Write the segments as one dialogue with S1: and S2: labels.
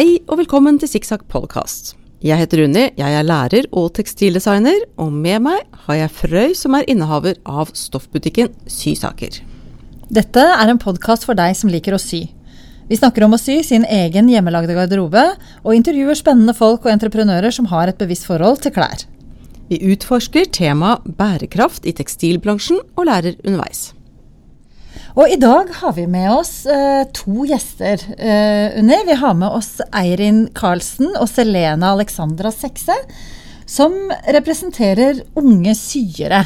S1: Hei og velkommen til Sikksakk podkast. Jeg heter Unni, jeg er lærer og tekstildesigner, og med meg har jeg Frøy, som er innehaver av stoffbutikken Sysaker.
S2: Dette er en podkast for deg som liker å sy. Vi snakker om å sy sin egen hjemmelagde garderobe, og intervjuer spennende folk og entreprenører som har et bevisst forhold til klær.
S1: Vi utforsker temaet bærekraft i tekstilbransjen og lærer underveis.
S2: Og i dag har vi med oss eh, to gjester, eh, Unni. Vi har med oss Eirin Karlsen og Selena Alexandra Sekse, som representerer unge syere.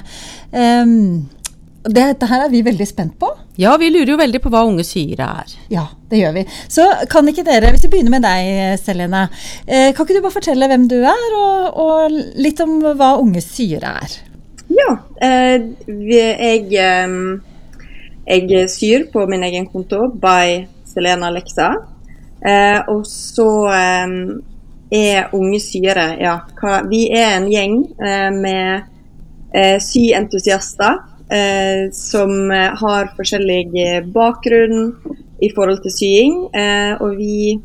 S2: Um, dette her er vi veldig spent på.
S1: Ja, vi lurer jo veldig på hva unge syere er.
S2: Ja, det gjør vi. Så kan ikke dere, hvis vi begynner med deg, Selena. Eh, kan ikke du bare fortelle hvem du er, og, og litt om hva unge syere er?
S3: Ja, eh, jeg eh, jeg syr på min egen konto by Selena Alexa. Eh, og så eh, er Unge syere ja, hva, Vi er en gjeng eh, med eh, syentusiaster eh, som har forskjellig bakgrunn i forhold til sying. Eh, og vi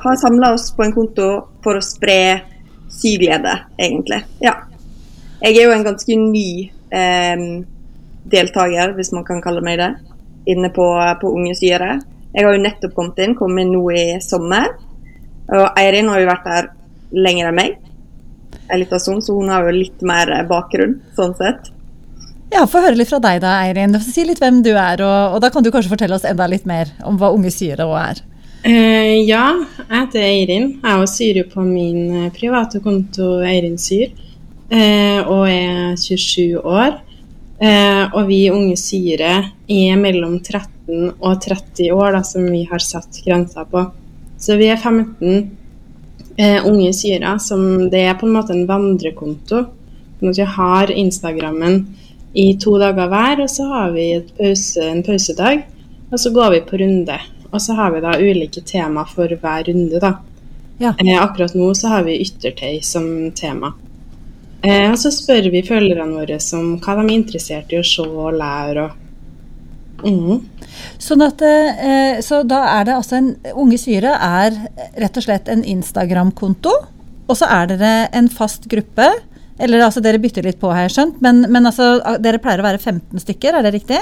S3: har samla oss på en konto for å spre syglede, egentlig. Ja. Jeg er jo en ganske ny eh, deltaker, hvis man kan kalle meg det, inne på, på Unge syre. Jeg har jo nettopp kommet inn, kom inn nå i sommer. Og Eirin har jo vært der lenger enn meg, en liten stund, så hun har jo litt mer bakgrunn, sånn sett.
S2: Ja, Få høre litt fra deg da, Eirin. Si litt hvem du er, og, og da kan du kanskje fortelle oss enda litt mer om hva Unge syre òg er.
S4: Uh, ja, jeg heter Eirin. Jeg syr jo på min eh, private konto Eirin Syr, uh, og er 27 år. Eh, og vi unge syre er mellom 13 og 30 år, da, som vi har satt grensa på. Så vi er 15 eh, unge syre som Det er på en måte en vandrekonto. Sånn vi har Instagrammen i to dager hver, og så har vi pause, en pausedag. Og så går vi på runde. Og så har vi da ulike tema for hver runde, da. Ja. Eh, akkurat nå så har vi yttertøy som tema. Eh, og så spør vi følgerne våre om hva de er interessert i å se og lære. Og
S2: mm. Sånn at, eh, så da er det altså en Unge syre er rett og slett en Instagram-konto, og så er dere en fast gruppe. Eller altså dere bytter litt på, har jeg skjønt, men, men altså, dere pleier å være 15 stykker, er det riktig?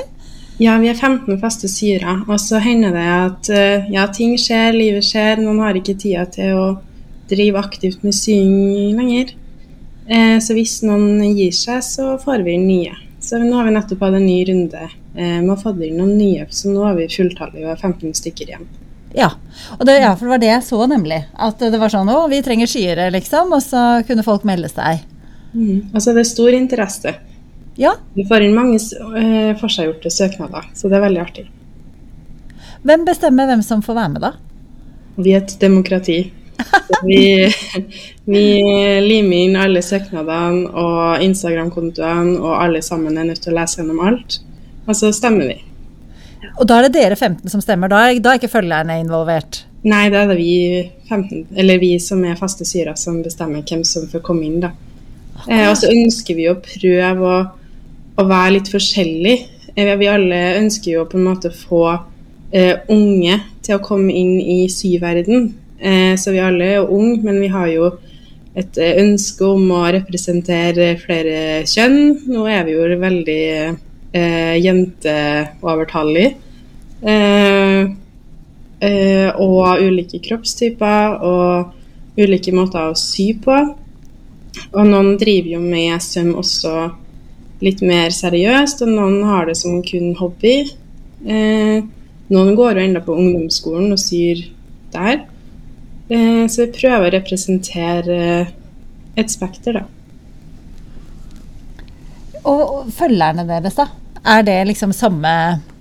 S4: Ja, vi er 15 faste syre. Og så hender det at eh, ja, ting skjer, livet skjer. Noen har ikke tida til å drive aktivt med sying lenger. Eh, så hvis noen gir seg, så får vi inn nye. Så nå har vi nettopp hatt en ny runde eh, med å få inn noen nye, så nå har vi fulltallet og 15 stykker igjen.
S2: Ja, og det, ja, for det var det jeg så, nemlig. At det var sånn å, vi trenger skyere, liksom. Og så kunne folk melde seg.
S4: Mm. Altså det er stor interesse.
S2: Ja.
S4: Vi får inn mange eh, forseggjorte søknader, så det er veldig artig.
S2: Hvem bestemmer hvem som får være med, da?
S4: Vi er et demokrati. Vi, vi, limer inn alle søknadene og Instagram-kontoene, og alle sammen er nødt til å lese gjennom alt. Og så stemmer vi.
S2: Og da er det dere 15 som stemmer? Da er, da er ikke følgerne involvert?
S4: Nei, da er det vi 15, eller vi som er faste syre, som bestemmer hvem som får komme inn. da. Eh, og så ønsker vi å prøve å, å være litt forskjellig. Eh, vi alle ønsker jo på en måte å få eh, unge til å komme inn i syverden. Eh, så vi alle er unge, men vi har jo et eh, ønske om å representere flere kjønn. Nå er vi jo veldig eh, jenteovertallige. Eh, eh, og ulike kroppstyper og ulike måter å sy på. Og noen driver jo med søm også litt mer seriøst, og noen har det som kun hobby. Eh, noen går jo enda på ungdomsskolen og syr der. Eh, så vi prøver å representere et spekter, da.
S2: Og følgerne deres, da? Er det liksom samme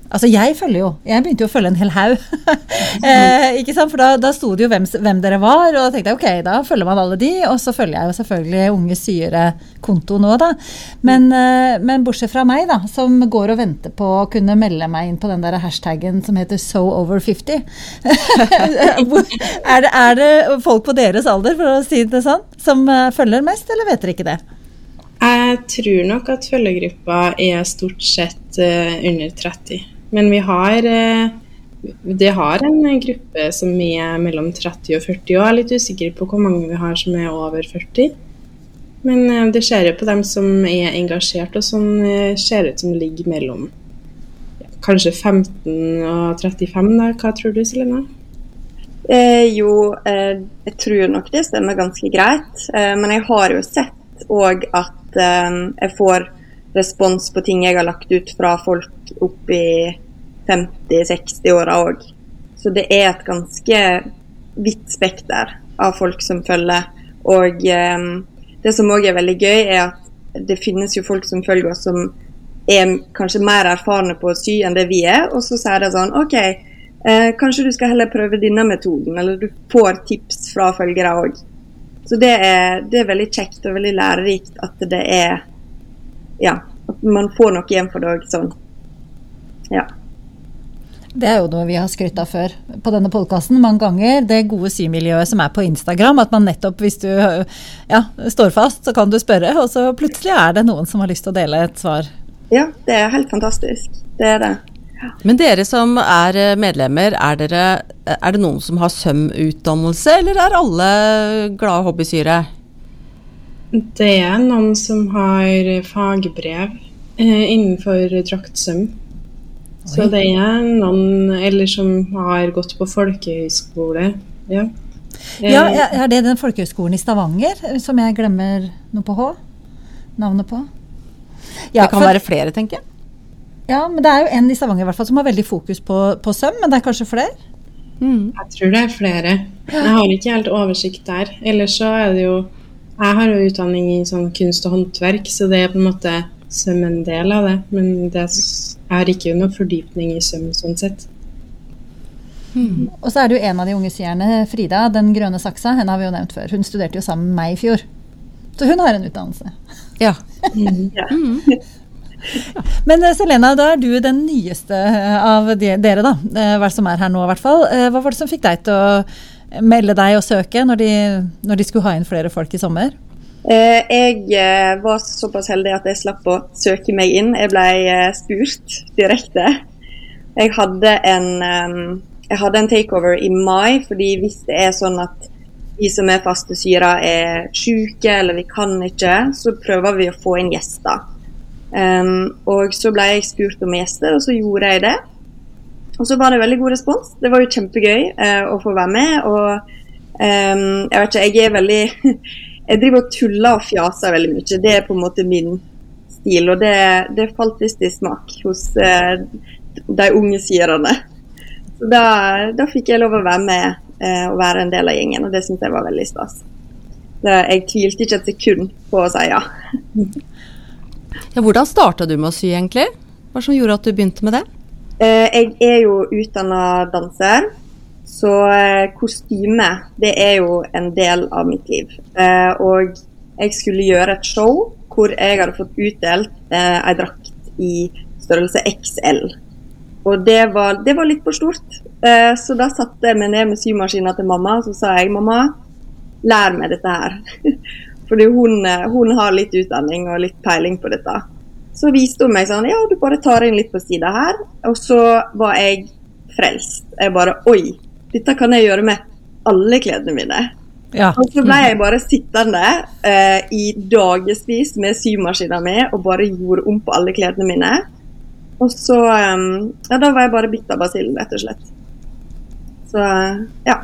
S2: Altså, jeg følger jo. Jeg begynte jo å følge en hel haug. eh, ikke sant? For da, da sto det jo hvem, hvem, dere var, og da tenkte jeg ok, da følger man alle de. Og så følger jeg jo selvfølgelig Unge syere-konto nå, da. Men, eh, men, bortsett fra meg, da, som går og venter på å kunne melde meg inn på den der hashtaggen som heter so over 50. er, det, er, det, folk på deres alder, for å si det sånn, som uh, følger mest, eller vet dere ikke det?
S4: Jeg tror nok at følgegruppa er stort sett uh, under 30. Men vi har, eh, det har en gruppe som er mellom 30 og 40 år. Jeg er litt usikker på hvor mange vi har som er over 40. Men eh, det ser jo på dem som er engasjert, og som eh, ser ut som ligger mellom kanskje 15 og 35. Da. Hva tror du, Selena?
S3: Eh, jo, eh, jeg tror nok det stemmer ganske greit. Eh, men jeg har jo sett òg at jeg får respons på ting jeg har lagt ut fra folk opp i 50-60-åra òg. Så det er et ganske vidt spekter av folk som følger. Og eh, det som òg er veldig gøy, er at det finnes jo folk som følger oss som er kanskje mer erfarne på å sy enn det vi er, og så sier de sånn OK, eh, kanskje du skal heller prøve denne metoden, eller du får tips fra følgere òg. Så det er, det er veldig kjekt og veldig lærerikt at det er Ja, at man får noe igjen for det òg, sånn. Ja.
S2: Det er jo noe vi har skrytt av før på denne podkasten mange ganger. Det gode symiljøet som er på Instagram. At man nettopp, hvis du ja, står fast, så kan du spørre, og så plutselig er det noen som har lyst til å dele et svar.
S3: Ja, det er helt fantastisk. Det er det.
S1: Men dere som er eh, medlemmer, er, dere, er det noen som har sømutdannelse, eller er alle glade hobbysyre?
S4: Det er noen som har fagbrev eh, innenfor draktsøm. Så det er noen eller som har gått på folkehøyskole. Ja. Eh,
S2: Ja, Er det den folkehøyskolen i Stavanger eh, som jeg glemmer noe på H? Navnet på? Ja,
S1: det kan
S2: for-
S1: være flere, tenker jeg.
S2: Ja, men det er jo en i Stavanger i hvert fall som har veldig fokus på, på søm, men det er kanskje flere?
S1: Mm.
S4: Jeg tror det er flere. Jeg har ikke helt oversikt der. Ellers så er det jo Jeg har jo utdanning i sånn kunst og håndverk, så det er på en måte søm en del av det. Men det s- har ikke noe fordypning i søvn sånn sett.
S2: Og så er det jo en av de unge sierne, Frida, den grønne saksa, henne har vi jo nevnt før. Hun studerte jo sammen med meg i fjor. Så hun har en utdannelse.
S1: Ja.
S2: Men eh, Selena, da er du den nyeste eh, av de, dere, da. eh, Hva som er her nå, i hvert fall. Eh, Hva var det som fikk deg til å melde deg og søke når de, når de skulle ha inn flere folk i sommer?
S3: Eh, jeg eh, var såpass heldig at jeg slapp å søke meg inn. Jeg ble eh, spurt direkte. Jeg hadde en, jeg hadde en takeover i mai, fordi hvis det er sånn at de som er faste syra er syke eller vi kan ikke, så prøver vi å få inn gjester. Em, og så ble jeg spurt om gjester, og så gjorde jeg det. Og så var det veldig god respons. Det var jo kjempegøy eh, å få være med. Og em, jeg vet ikke, jeg er veldig Jeg driver og tuller og fjaser veldig mye. Det er på en måte min stil. Og det, det falt visst i smak hos eh, de unge syrerne. Så da, da fikk jeg lov å være med eh, og være en del av gjengen, og det syntes jeg var veldig stas. Så jeg tvilte ikke et sekund på å si ja.
S1: ja hvordan starta du med å sy, egentlig? Hva som gjorde at du begynte med det?
S3: Eh, jeg er jo utdanna danser, så eh, kostyme det er jo en del av mitt liv. Eh, og jeg skulle gjøre et show hvor jeg hadde fått utdelt eh, drakt i størrelse XL. Og det var, det var litt for stort. Eh, så da satte jeg meg ned med symaskina til mamma og så sa jeg, mamma, lær meg dette her. Fordi hun, eh, hun har litt utdanning og litt peiling på dette. Så viste hun meg sånn Ja, du bare tar inn litt på sida her. Og så var jeg frelst. Jeg bare Oi, dette kan jeg gjøre med alle kledene mine.
S2: Ja.
S3: Og så ble jeg bare sittende eh, i dagevis med symaskina mi og bare gjorde om på alle kledene mine. Og så eh, Ja, da var jeg bare bitt av basillen, rett og slett. Så ja.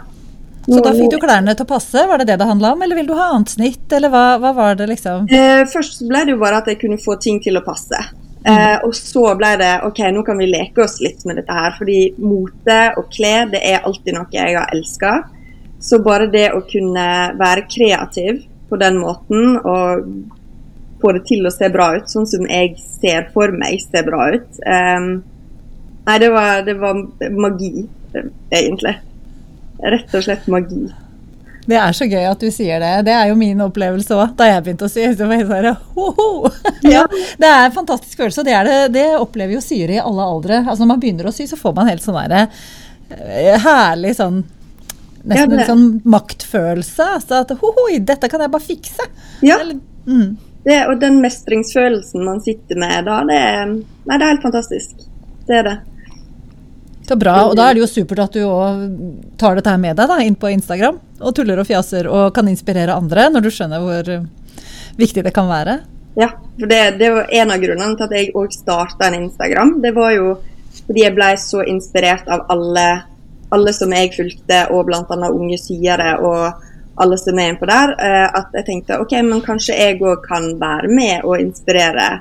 S2: Så da fikk du klærne til å passe, var det det det handla om? Eller vil du ha annet snitt, eller hva, hva var det liksom?
S3: Eh, først ble det jo bare at jeg kunne få ting til å passe. Eh, og så ble det ok, nå kan vi leke oss litt med dette her. Fordi mote og klær det er alltid noe jeg har elska. Så bare det å kunne være kreativ på den måten og få det til å se bra ut, sånn som jeg ser for meg ser bra ut eh, Nei, det var, det var magi, eh, egentlig. Rett og slett magi.
S2: Det er så gøy at du sier det. Det er jo min opplevelse òg, da jeg begynte å sy. Så var jeg sånn, ho-ho! ja, det er en fantastisk følelse, og det, det, det opplever jo syre i alle aldre. Altså Når man begynner å sy, så får man helt sånn derre eh, herlig sånn Nesten
S3: det-
S2: en sånn maktfølelse. Altså at ho-ho, dette kan jeg bare fikse.
S3: Ja.
S2: Eller, mm.
S3: Det, og den mestringsfølelsen man sitter med da, det er, nei, det er helt fantastisk. Det er det.
S2: Så bra. Og da er det jo supert at du òg tar dette her med deg da, inn på Instagram. Og tuller og fjaser og kan inspirere andre, når du skjønner hvor uh, viktig det kan være.
S3: Ja, for det, det var en av grunnene til at jeg òg starta en Instagram. Det var jo fordi jeg ble så inspirert av alle, alle som jeg fulgte, og bl.a. unge syere og alle som er innpå der, uh, at jeg tenkte OK, men kanskje jeg òg kan være med og inspirere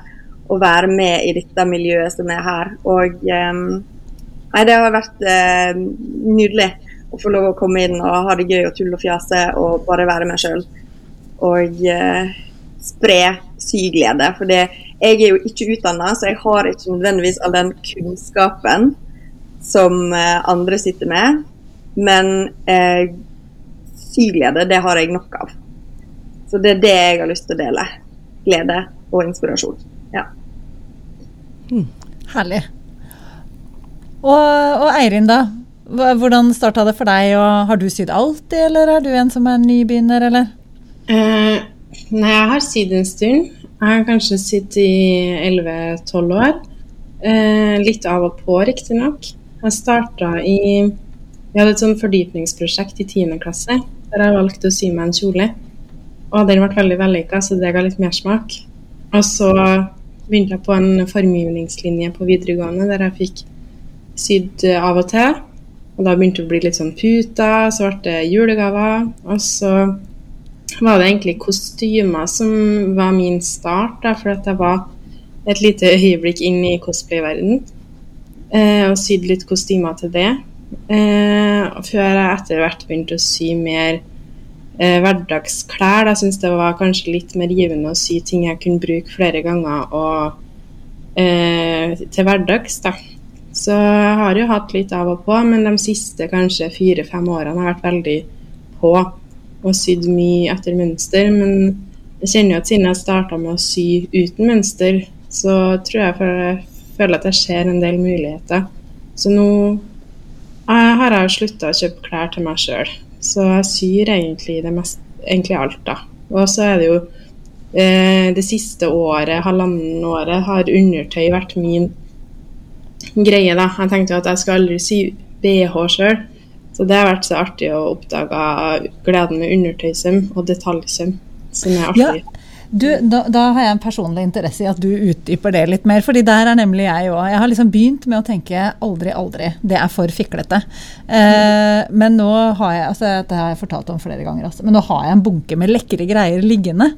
S3: og være med i dette miljøet som er her. Og um, Nei, det har vært eh, nydelig å få lov å komme inn og ha det gøy og tulle og fjase og bare være meg sjøl. Og eh, spre syglede. For jeg er jo ikke utdanna, så jeg har ikke nødvendigvis all den kunnskapen som eh, andre sitter med. Men eh, syglede, det har jeg nok av. Så det er det jeg har lyst til å dele. Glede og inspirasjon. Ja.
S2: Mm, Herlig. Og, og Eirin, da. Hvordan starta det for deg? og Har du sydd alltid, eller er du en som er nybegynner, eller?
S4: Eh, nei, jeg har sydd en stund. Jeg har kanskje sydd i 11-12 år. Eh, litt av og på, riktignok. Jeg starta i Vi hadde et sånn fordypningsprosjekt i 10. klasse der jeg valgte å sy meg en kjole. Og den ble veldig vellykka, så det ga litt mersmak. Og så begynte jeg på en formgivningslinje på videregående der jeg fikk sydd eh, av og til. Og da begynte det å bli litt sånn puter, så ble det julegaver. Og så var det egentlig kostymer som var min start, da, for at jeg var et lite øyeblikk inn i cosplay-verden. Eh, og sydd litt kostymer til det. Eh, før jeg etter hvert begynte å sy mer eh, hverdagsklær. Jeg syntes det var kanskje litt mer givende å sy ting jeg kunne bruke flere ganger og, eh, til hverdags. da. Så jeg har jo hatt litt av og på, men de siste kanskje fire-fem årene har vært veldig på og sydd mye etter mønster. Men jeg kjenner jo at siden jeg starta med å sy uten mønster, så tror jeg, for jeg føler at jeg ser en del muligheter. Så nå har jeg slutta å kjøpe klær til meg sjøl. Så jeg syr egentlig mest, egentlig alt, da. Og så er det jo eh, det siste året, halvannen året, har undertøy vært min greie, da. Jeg tenkte jo at jeg skal aldri si BH sjøl. Så det har vært så artig å oppdage gleden med undertøysøm og detaljsøm, som er artig. Ja.
S2: Du, da, da, har jeg en personlig interesse i at du utdyper det litt mer. fordi der er nemlig jeg òg. Jeg har liksom begynt med å tenke aldri, aldri. Det er for fiklete. Eh, men nå har jeg altså dette har jeg fortalt om flere ganger, altså, men nå har jeg en bunke med lekre greier liggende.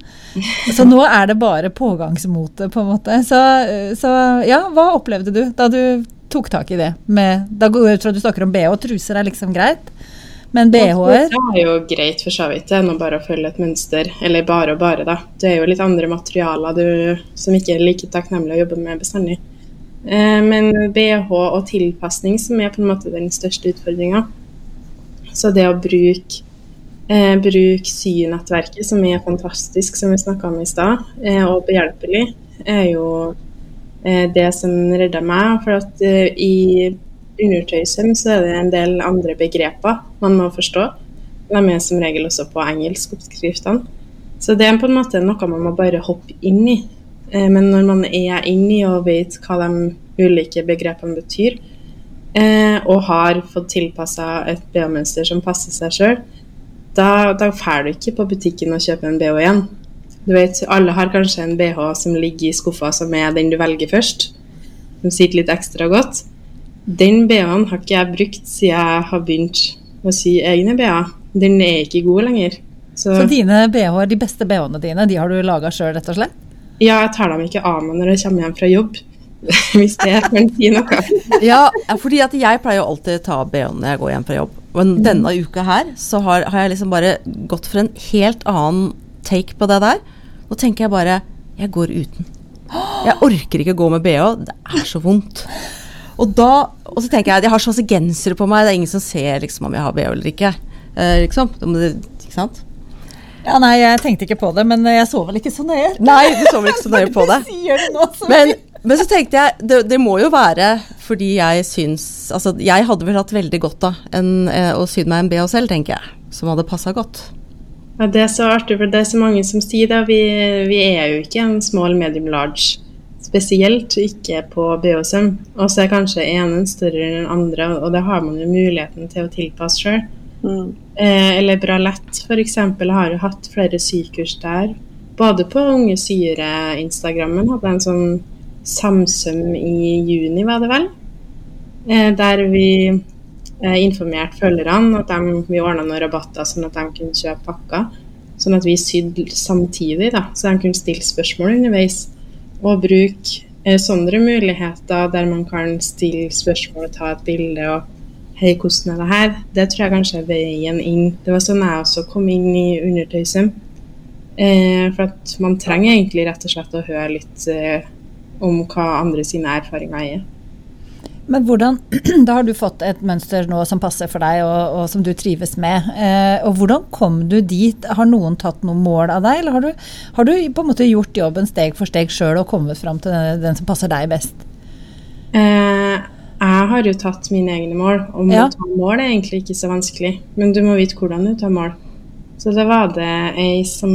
S2: Så nå er det bare pågangsmote, på en måte. Så, så ja, hva opplevde du da du tok tak i det? Med, da går jeg ut fra at du snakker om BH, og truser er liksom greit? Men BH-er
S4: Det er jo greit for så vidt, enn å bare følge et mønster. Eller bare og bare, da. Det er jo litt andre materialer du, som ikke er like takknemlig å jobbe med bestandig. Eh, men BH og tilpasning som er på en måte den største utfordringa. Så det å bruke eh, bruk synettverket, som er fantastisk, som vi snakka om i stad, eh, og behjelpelig, er jo eh, det som redder meg. For at eh, i undertøysøm, så er det en del andre begreper man må forstå. De er som regel også på engelsk, oppskriftene. Så det er på en måte noe man må bare hoppe inn i. Eh, men når man er inni og vet hva de ulike begrepene betyr, eh, og har fått tilpassa et BH-mønster som passer seg sjøl, da, da drar du ikke på butikken og kjøper en BH igjen. Du vet, Alle har kanskje en BH som ligger i skuffa, som er den du velger først. Som sitter litt ekstra godt. Den BH-en har ikke jeg brukt siden jeg har begynt å sy egne BH. Den er ikke god lenger.
S2: Så, Så dine BH-er, de beste BH-ene dine, de har du laga sjøl, rett og slett?
S4: Ja, jeg tar dem ikke av meg når jeg kommer hjem fra jobb. Hvis det kan si noe.
S1: ja, fordi at jeg pleier jo alltid å ta BH-en når jeg går hjem fra jobb. Men mm. denne uka her så har, har, jeg liksom bare gått for en helt annen take på det der. Nå tenker jeg bare jeg går uten. Jeg orker ikke gå med BH. Det er så vondt. Og, da, og så tenker jeg at jeg har så masse gensere på meg, det er ingen som ser liksom, om jeg har BH eller ikke. Eh, liksom. Ikke sant?
S2: Ja, nei, jeg tenkte ikke på det, men jeg så vel ikke så nøye.
S1: Nei, du så vel ikke så nøye på det. men, men, så tenkte jeg, det, det, må jo være fordi jeg syns Altså, jeg hadde vel hatt veldig godt av eh, å sy meg en BH selv, tenker jeg. Som hadde passa godt.
S4: Ja, Det er så artig, for det er så mange som sier det. Vi, vi er jo ikke en small, medium, large spesielt ikke på BH-søm. Og så er kanskje ene større enn den andre, og det har man jo muligheten til å tilpasse sjøl.
S3: Mm.
S4: Eh, eller Bralett f.eks. har jo hatt flere sykurs der. Både på Unge Syre-instagrammen hadde en sånn samsøm i juni, var det vel. Eh, der vi eh, informerte følgerne at de, vi ordna noen rabatter sånn at de kunne kjøpe pakker. Sånn at vi sydde samtidig, da, så de kunne stille spørsmål underveis. Og bruke eh, sånne muligheter der man kan stille spørsmål og ta et bilde. og Hei, hvordan er det her? Det tror jeg kanskje er veien inn. Det var sånn jeg også kom inn i undertøysum. Eh, for at man trenger egentlig rett og slett å høre litt eh, om hva andre sine erfaringer er.
S2: Men hvordan, Da har du fått et mønster nå som passer for deg og, og som du trives med. Eh, og Hvordan kom du dit? Har noen tatt noe mål av deg, eller har du, har du på en måte gjort jobben steg for steg sjøl og kommet fram til den, den, som passer deg best?
S4: Eh, jeg har jo tatt mine egne mål, og ja. å ta mål er egentlig ikke så vanskelig. Men du må vite hvordan du tar mål. Så det var det ei som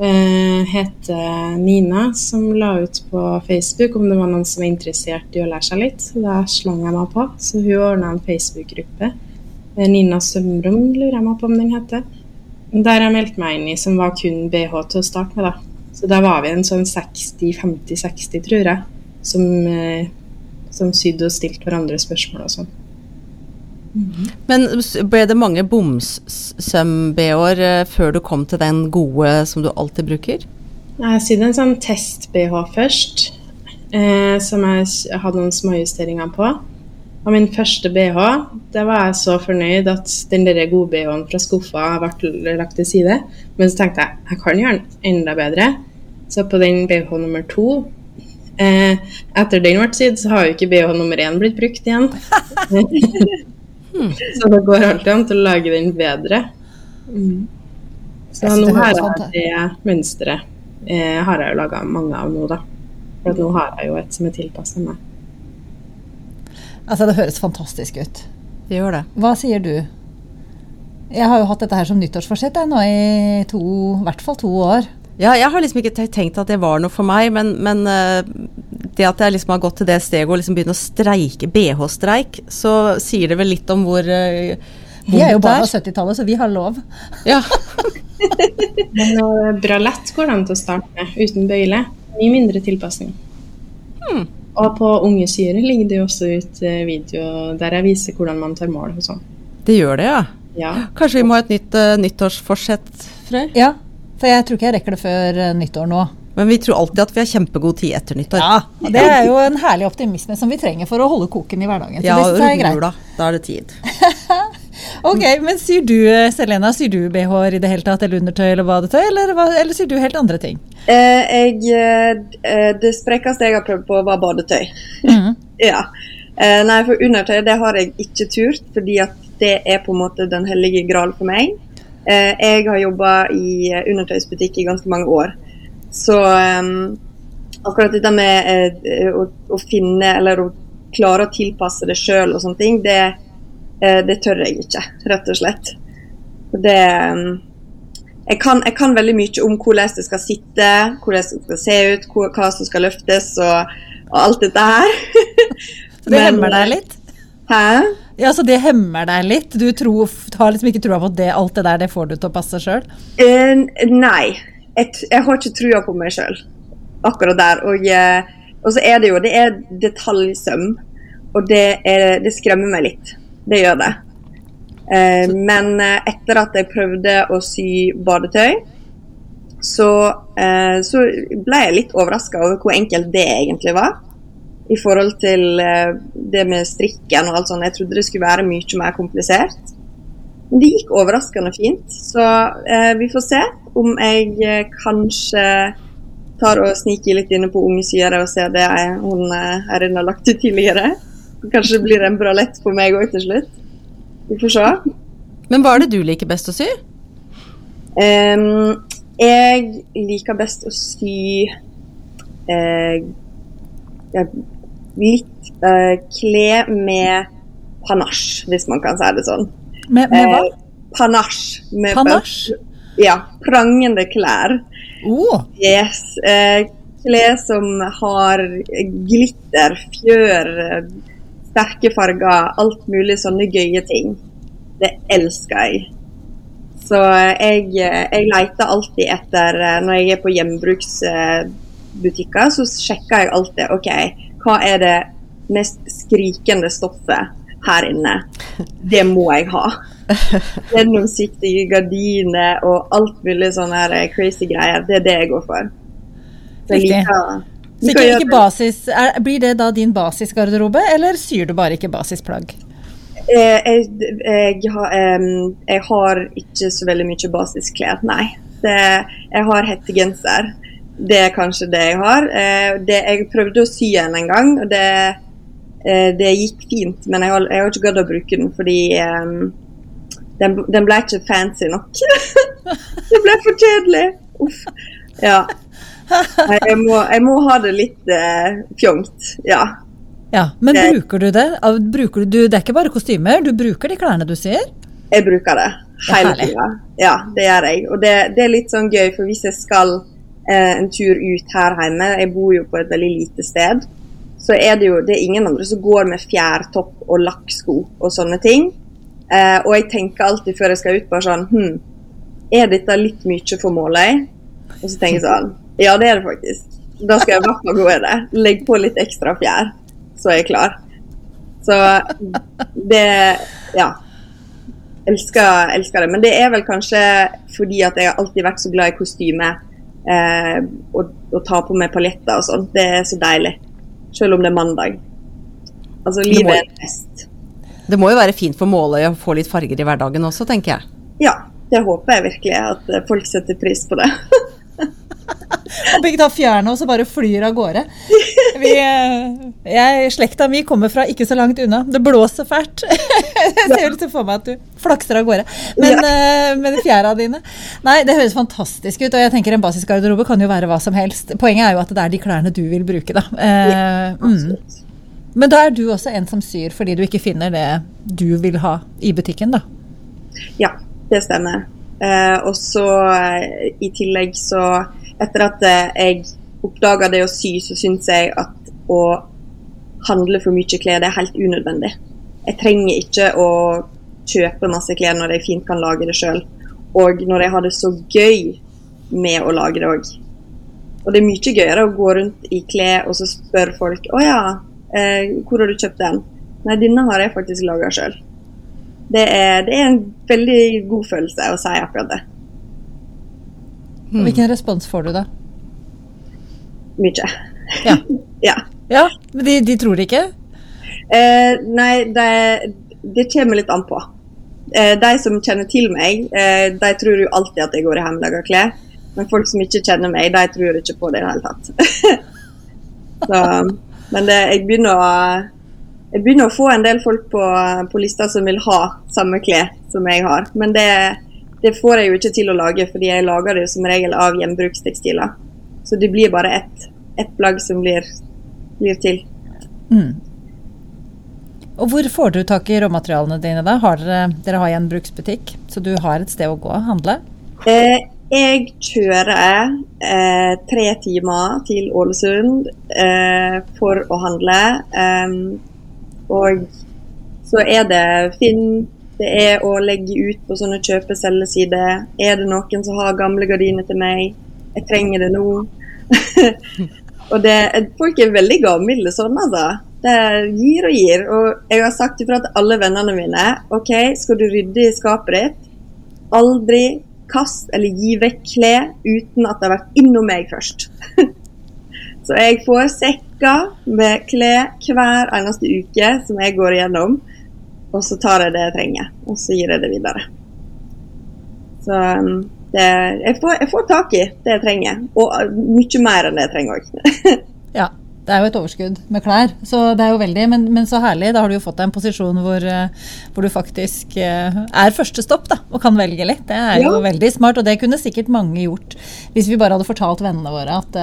S4: eh, heter Nina, som la ut på Facebook om det var noen som var interessert i å lære seg litt. Da slang jeg meg på. Så hun ordna en Facebook-gruppe. Eh, Nina Sømrom lurer jeg meg på om den heter. Der jeg meldte meg inn i, som var kun BH til å starte med. da. Så der var vi en sånn 60-50-60, tror jeg, som, eh, som sydde og stilte hverandre spørsmål og sånn.
S1: Men ble det mange bomsøm-BH-er eh, før du kom til den gode som du alltid bruker?
S4: Jeg sydde en sånn test-BH først, eh, som jeg hadde noen småjusteringer på. Og min første BH, det var jeg så fornøyd at den der gode BH-en fra skuffa ble lagt til side. Men så tenkte jeg jeg kan gjøre den enda bedre. Så på den BH nummer to eh, Etter den ble sydd, så har jo ikke BH nummer én blitt brukt igjen. Hmm. Så det går alltid an til å lage den bedre. Mm. Så nå har jeg det mønsteret eh, har jeg jo laga mange av nå, da. For nå har jeg jo et som er tilpassa meg.
S2: Altså, det høres fantastisk ut.
S1: Det gjør det.
S2: Hva sier du? Jeg har jo hatt dette her som nyttårsforsett nå i to, i hvert fall to år.
S1: Ja, jeg har liksom ikke tenkt at det var noe for meg, men, men uh, det at jeg liksom har gått til det steget og liksom begynne å streike, BH-streik, så sier det vel litt om hvor uh,
S2: Vi er jo bare av 70-tallet, så vi har lov.
S1: Ja.
S4: men bralett går det an til å starte med, uten bøyle. Mye mindre tilpasning. Hmm. Og på Unge syre ligger det jo også ut video der jeg viser hvordan man tar mål og sånn.
S1: Det gjør det, ja.
S4: ja.
S1: Kanskje vi må ha et nytt uh, nyttårsforsett, Frøy?
S2: Ja, for jeg tror ikke jeg rekker det før eh, nyttår nå.
S1: Men vi tror alltid at vi har kjempegod tid etter nyttår.
S2: Ja, Det er jo en herlig optimisme som vi trenger for å holde koken i hverdagen.
S1: ja, rundt jula. Da er det tid.
S2: ok, men syr du eh, Selena, syr du BH-er i det hele tatt, eller undertøy eller badetøy, eller, eller syr du helt andre ting?
S3: Eh, jeg, eh, det sprekeste jeg har prøvd på, var badetøy. Mm. ja. Eh, nei, for undertøy det har jeg ikke turt, fordi at det er på en måte den hellige gral for meg. Eh, jeg har jobba i eh, undertøysbutikk i ganske mange år. Så um, akkurat dette med uh, å, å, finne eller å klare å tilpasse det sjøl og sånne ting, det, uh, det, tør jeg ikke, rett og slett. Det um, jeg, kan, jeg kan, veldig mye om hvordan det skal sitte, hvordan det skal se ut, hva som skal løftes og, og alt dette her.
S2: Så det hemmer deg litt?
S3: Hæ?
S2: Ja, Så det hemmer deg litt? Du tror, har liksom ikke trua på at det, alt det der det får du til å passe sjøl?
S3: Uh, eh, nei. Jeg, jeg, har ikke trua på meg sjøl akkurat der. Og, uh, og, så er det jo det er detaljsøm, og det, er, det skremmer meg litt. Det gjør det. Uh, men etter at jeg prøvde å sy badetøy, så, så ble jeg litt overraska over hvor enkelt det egentlig var i forhold til eh, det med strikken og alt sånt. Jeg trodde det skulle være mye mer komplisert. Men det gikk overraskende fint. Så eh, vi får se om jeg eh, kanskje tar og sniker litt inne på Unge sider og ser det jeg, hun eh, Erin har lagt ut tidligere. Kanskje det blir en bra lett for meg òg til slutt. Vi får se.
S1: Men hva er det du liker best å sy?
S3: Um, jeg liker best å sy uh, litt uh, kle med panasje, hvis man kan si det sånn.
S2: Med, med hva?
S3: Uh, panasje.
S2: Panasje?
S3: Ja. Prangende klær.
S2: Oh.
S3: Yes. Uh, klær som har glitter, fjør, sterke farger, alt mulig sånne gøye ting. Det elsker jeg. Så jeg, jeg leter alltid etter Når jeg er på gjenbruksbutikker, så sjekker jeg alltid OK, hva er det mest skrikende stoffet her inne? Det må jeg ha. Gjennomsiktige gardiner og alt mulig sånne her crazy greier. Det er det jeg går for. Så jeg liker,
S2: Så ikke, ikke basis, er, Blir det da din basisgarderobe, eller syr du bare ikke basisplagg?
S3: Eh, jeg, jeg, jeg har ikke så veldig mye basisklær, nei. Det, jeg har hettegenser. Det er kanskje det jeg har. Eh, det, jeg prøvde å sy en en gang, og det, eh, det gikk fint. Men jeg har, jeg har ikke gadd å bruke den fordi em, den, den ble ikke fancy nok. det ble for kjedelig. Uff. Ja. Jeg må, jeg må ha det litt eh, fjongt. Ja.
S2: Ja, Men
S3: Det-
S2: bruker du det? Bruker du, det er ikke bare kostymer, du bruker de klærne du syr?
S3: Jeg bruker det hele tida. Ja, det gjør jeg. Og det, det er litt sånn gøy, for hvis jeg skal en tur ut her hjemme, jeg bor jo på et veldig lite sted, så er det jo det er ingen andre som går med fjærtopp og lakksko og sånne ting. Eh, og jeg tenker alltid før jeg skal ut, bare sånn Hm, er dette litt mye for Måløy? Og så tenker jeg sånn Ja, det er det faktisk. Da skal jeg fall gå i det. Legg på litt ekstra fjær, så er jeg klar. Så det Ja elsker, elsker det. Men det er vel kanskje fordi at jeg har alltid vært så glad i kostyme. Eh, og, og ta på meg paljetter og sånn. Det er så deilig. Selv om det er mandag. Altså,
S1: må-
S3: er en fest.
S1: Det må jo være fint for Måløy å få litt farger i hverdagen også, tenker jeg.
S3: Ja, det håper jeg virkelig at folk setter pris på det.
S2: Og ikke tar fjærene og så bare flyr av gårde. Vi, eh, jeg, slekta mi kommer fra ikke så langt unna. Det blåser fælt. Jeg ser litt for meg at du flakser av gårde. Men ja. med fjæra dine Nei, det høres fantastisk ut. Og jeg tenker en basisgarderobe kan jo være hva som helst. Poenget er jo at det er de klærne du vil bruke, da. ja, mm. Men da er du også en som syr fordi du ikke finner det du vil ha i butikken, da.
S3: Ja, det stemmer. Eh, og så eh, i tillegg så Etter at eh, jeg oppdaga det å sy, så syns jeg at å handle for mye klær det er helt unødvendig. Jeg trenger ikke å kjøpe masse klær når jeg fint kan lage det sjøl. Og når jeg har det så gøy med å lage det òg. Og det er mye gøyere å gå rundt i klær og så spørre folk Å ja, eh, hvor har du kjøpt den? Nei, denne har jeg faktisk laga sjøl. Det er, det er en veldig god følelse å si akkurat det.
S2: Mm. Hvilken respons får du da?
S3: Mye.
S2: Ja,
S3: Ja.
S2: ja men de, de tror det ikke?
S3: Eh, nei, det, det kommer litt an på. Eh, de som kjenner til meg, eh, de tror jo alltid at jeg går i hjemmelaga klær. Men folk som ikke kjenner meg, de tror ikke på det i det hele tatt. Så, men det, jeg, begynner å, jeg begynner å få en del folk på, på lista som vil ha samme klær som jeg har. Men det, det får jeg jo ikke til å lage, fordi jeg lager det som regel av gjenbrukstekstiler. Så det blir bare ett et plagg som blir, blir til.
S2: Mm. Og hvor får du tak i råmaterialene dine da? Har dere, dere har gjenbruksbutikk, så du har et sted å gå og handle?
S3: Eh, jeg kjører eh, tre timer til Ålesund eh, for å handle. Og så er det Finn, det er å legge ut på sånne kjøpe-selge-sider. Er det noen som har gamle gardiner til meg? Jeg trenger det nå. og det, folk er veldig gavmilde sånn, altså. Det gir og gir. Og jeg har sagt ifra til alle vennene mine OK, skal du rydde i skapet ditt? Aldri kast eller gi vekk klær uten at det har vært innom meg først. Så jeg får sekker med klær hver eneste uke som jeg går igjennom. Og så tar jeg det jeg trenger, og så gir jeg det videre. Så um, det, jeg, får, jeg får tak i det jeg trenger, og uh, mye mer enn det jeg trenger òg.
S2: Ja, det er jo et overskudd med klær, så det er jo veldig, men, men så herlig. Da har du jo fått deg en posisjon hvor, eh, hvor du faktisk eh, er første stopp da, og kan velge litt. Det er jo
S3: Ja.
S2: veldig smart, og det kunne sikkert mange gjort hvis vi bare hadde fortalt vennene våre at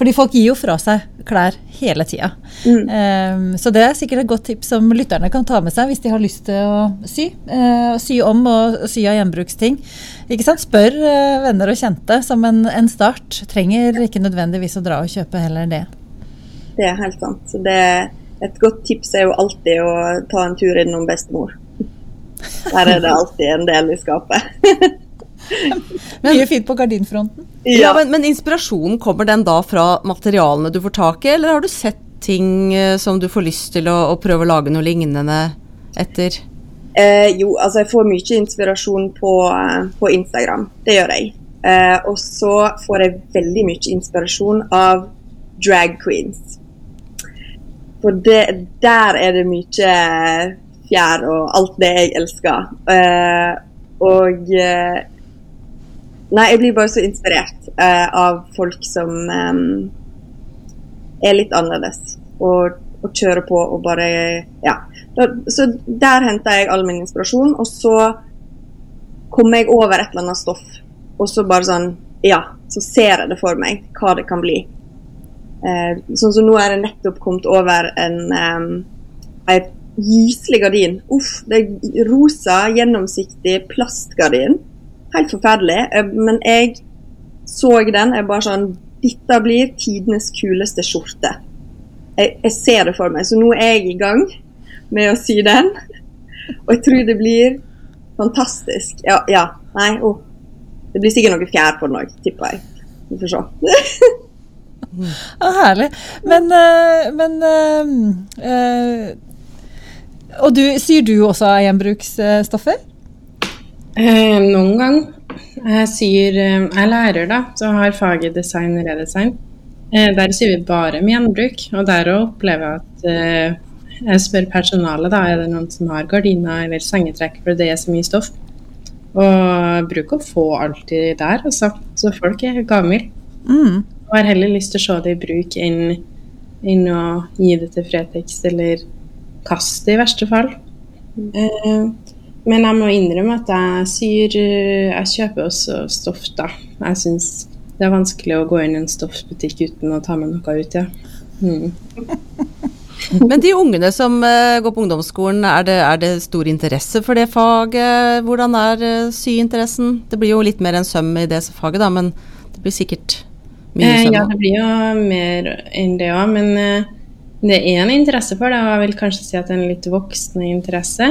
S2: Fordi folk gir jo fra seg klær hele tida.
S3: Mm.
S2: Um, så det er sikkert et godt tips som lytterne kan ta med seg hvis de har lyst til å sy. Uh, sy om og sy av gjenbruksting. Ikke sant? Spør uh, venner og kjente som en, en, start. Trenger ikke nødvendigvis å dra og kjøpe heller det.
S3: Det er helt sant. Så det, et godt tips er jo alltid å ta en tur innom bestemor. Der er det alltid en del i skapet.
S2: Mye fint på gardinfronten.
S1: Ja, ja men, men, inspirasjonen, kommer den da fra materialene du får tak i, eller har du sett ting eh, som du får lyst til å, å prøve å lage noe lignende etter?
S3: Eh, jo, altså jeg får mye inspirasjon på, eh, på Instagram. Det gjør jeg. Eh, og så får jeg veldig mye inspirasjon av drag queens. For det, der er det mye fjær og alt det jeg elsker. Eh, og eh, Nei, jeg blir bare så inspirert uh, av folk som um, er litt annerledes. Og, og, kjører på og bare Ja. Da, så der henter jeg all min inspirasjon, og så kommer jeg over et eller annet stoff, og så bare sånn Ja, så ser jeg det for meg, hva det kan bli. Uh, sånn som nå er det nettopp kommet over en um, gyselig gardin. Uff, det er rosa, gjennomsiktig plastgardin Helt forferdelig. Eh, men jeg så den. Jeg bare sånn Dette blir tidenes kuleste skjorte. Jeg, jeg, ser det for meg. Så nå er jeg i gang med å sy den. Og jeg tror det blir fantastisk. Ja, ja. Nei, oh. Det blir sikkert noe fjær på den òg, tipper jeg. Vi får se.
S2: ah, herlig. Men, uh, men øh, øh, Og du, syr du også av gjenbruksstoffer?
S4: Eh, noen gang. Jeg syr eh, Jeg er lærer, da, så har faget design og redesign. Eh, der syr vi bare med gjenbruk, og der opplever jeg at eh, jeg spør personalet da, er det noen som har gardiner eller sengetrekk, for det er så mye stoff. Og bruk å få alltid der, altså. Så folk er gavmilde. Mm. Og har heller lyst til å se det i bruk enn, enn å gi det til Fretex eller kaste det, i verste fall. Mm. Eh, men jeg må innrømme at jeg syr Jeg kjøper også stoff, da. Jeg syns det er vanskelig å gå inn i en stoffbutikk uten å ta med noe ut, ja. Mm.
S1: Men de ungene som uh, går på ungdomsskolen, er det, er det, stor interesse for det faget? Hvordan er uh, syinteressen? Det blir jo litt mer enn søm i det faget, da, men det blir sikkert mye søm?
S4: Eh, ja, det blir jo mer enn det òg, men det er en interesse for det, og jeg vil kanskje si at det er en litt voksende interesse.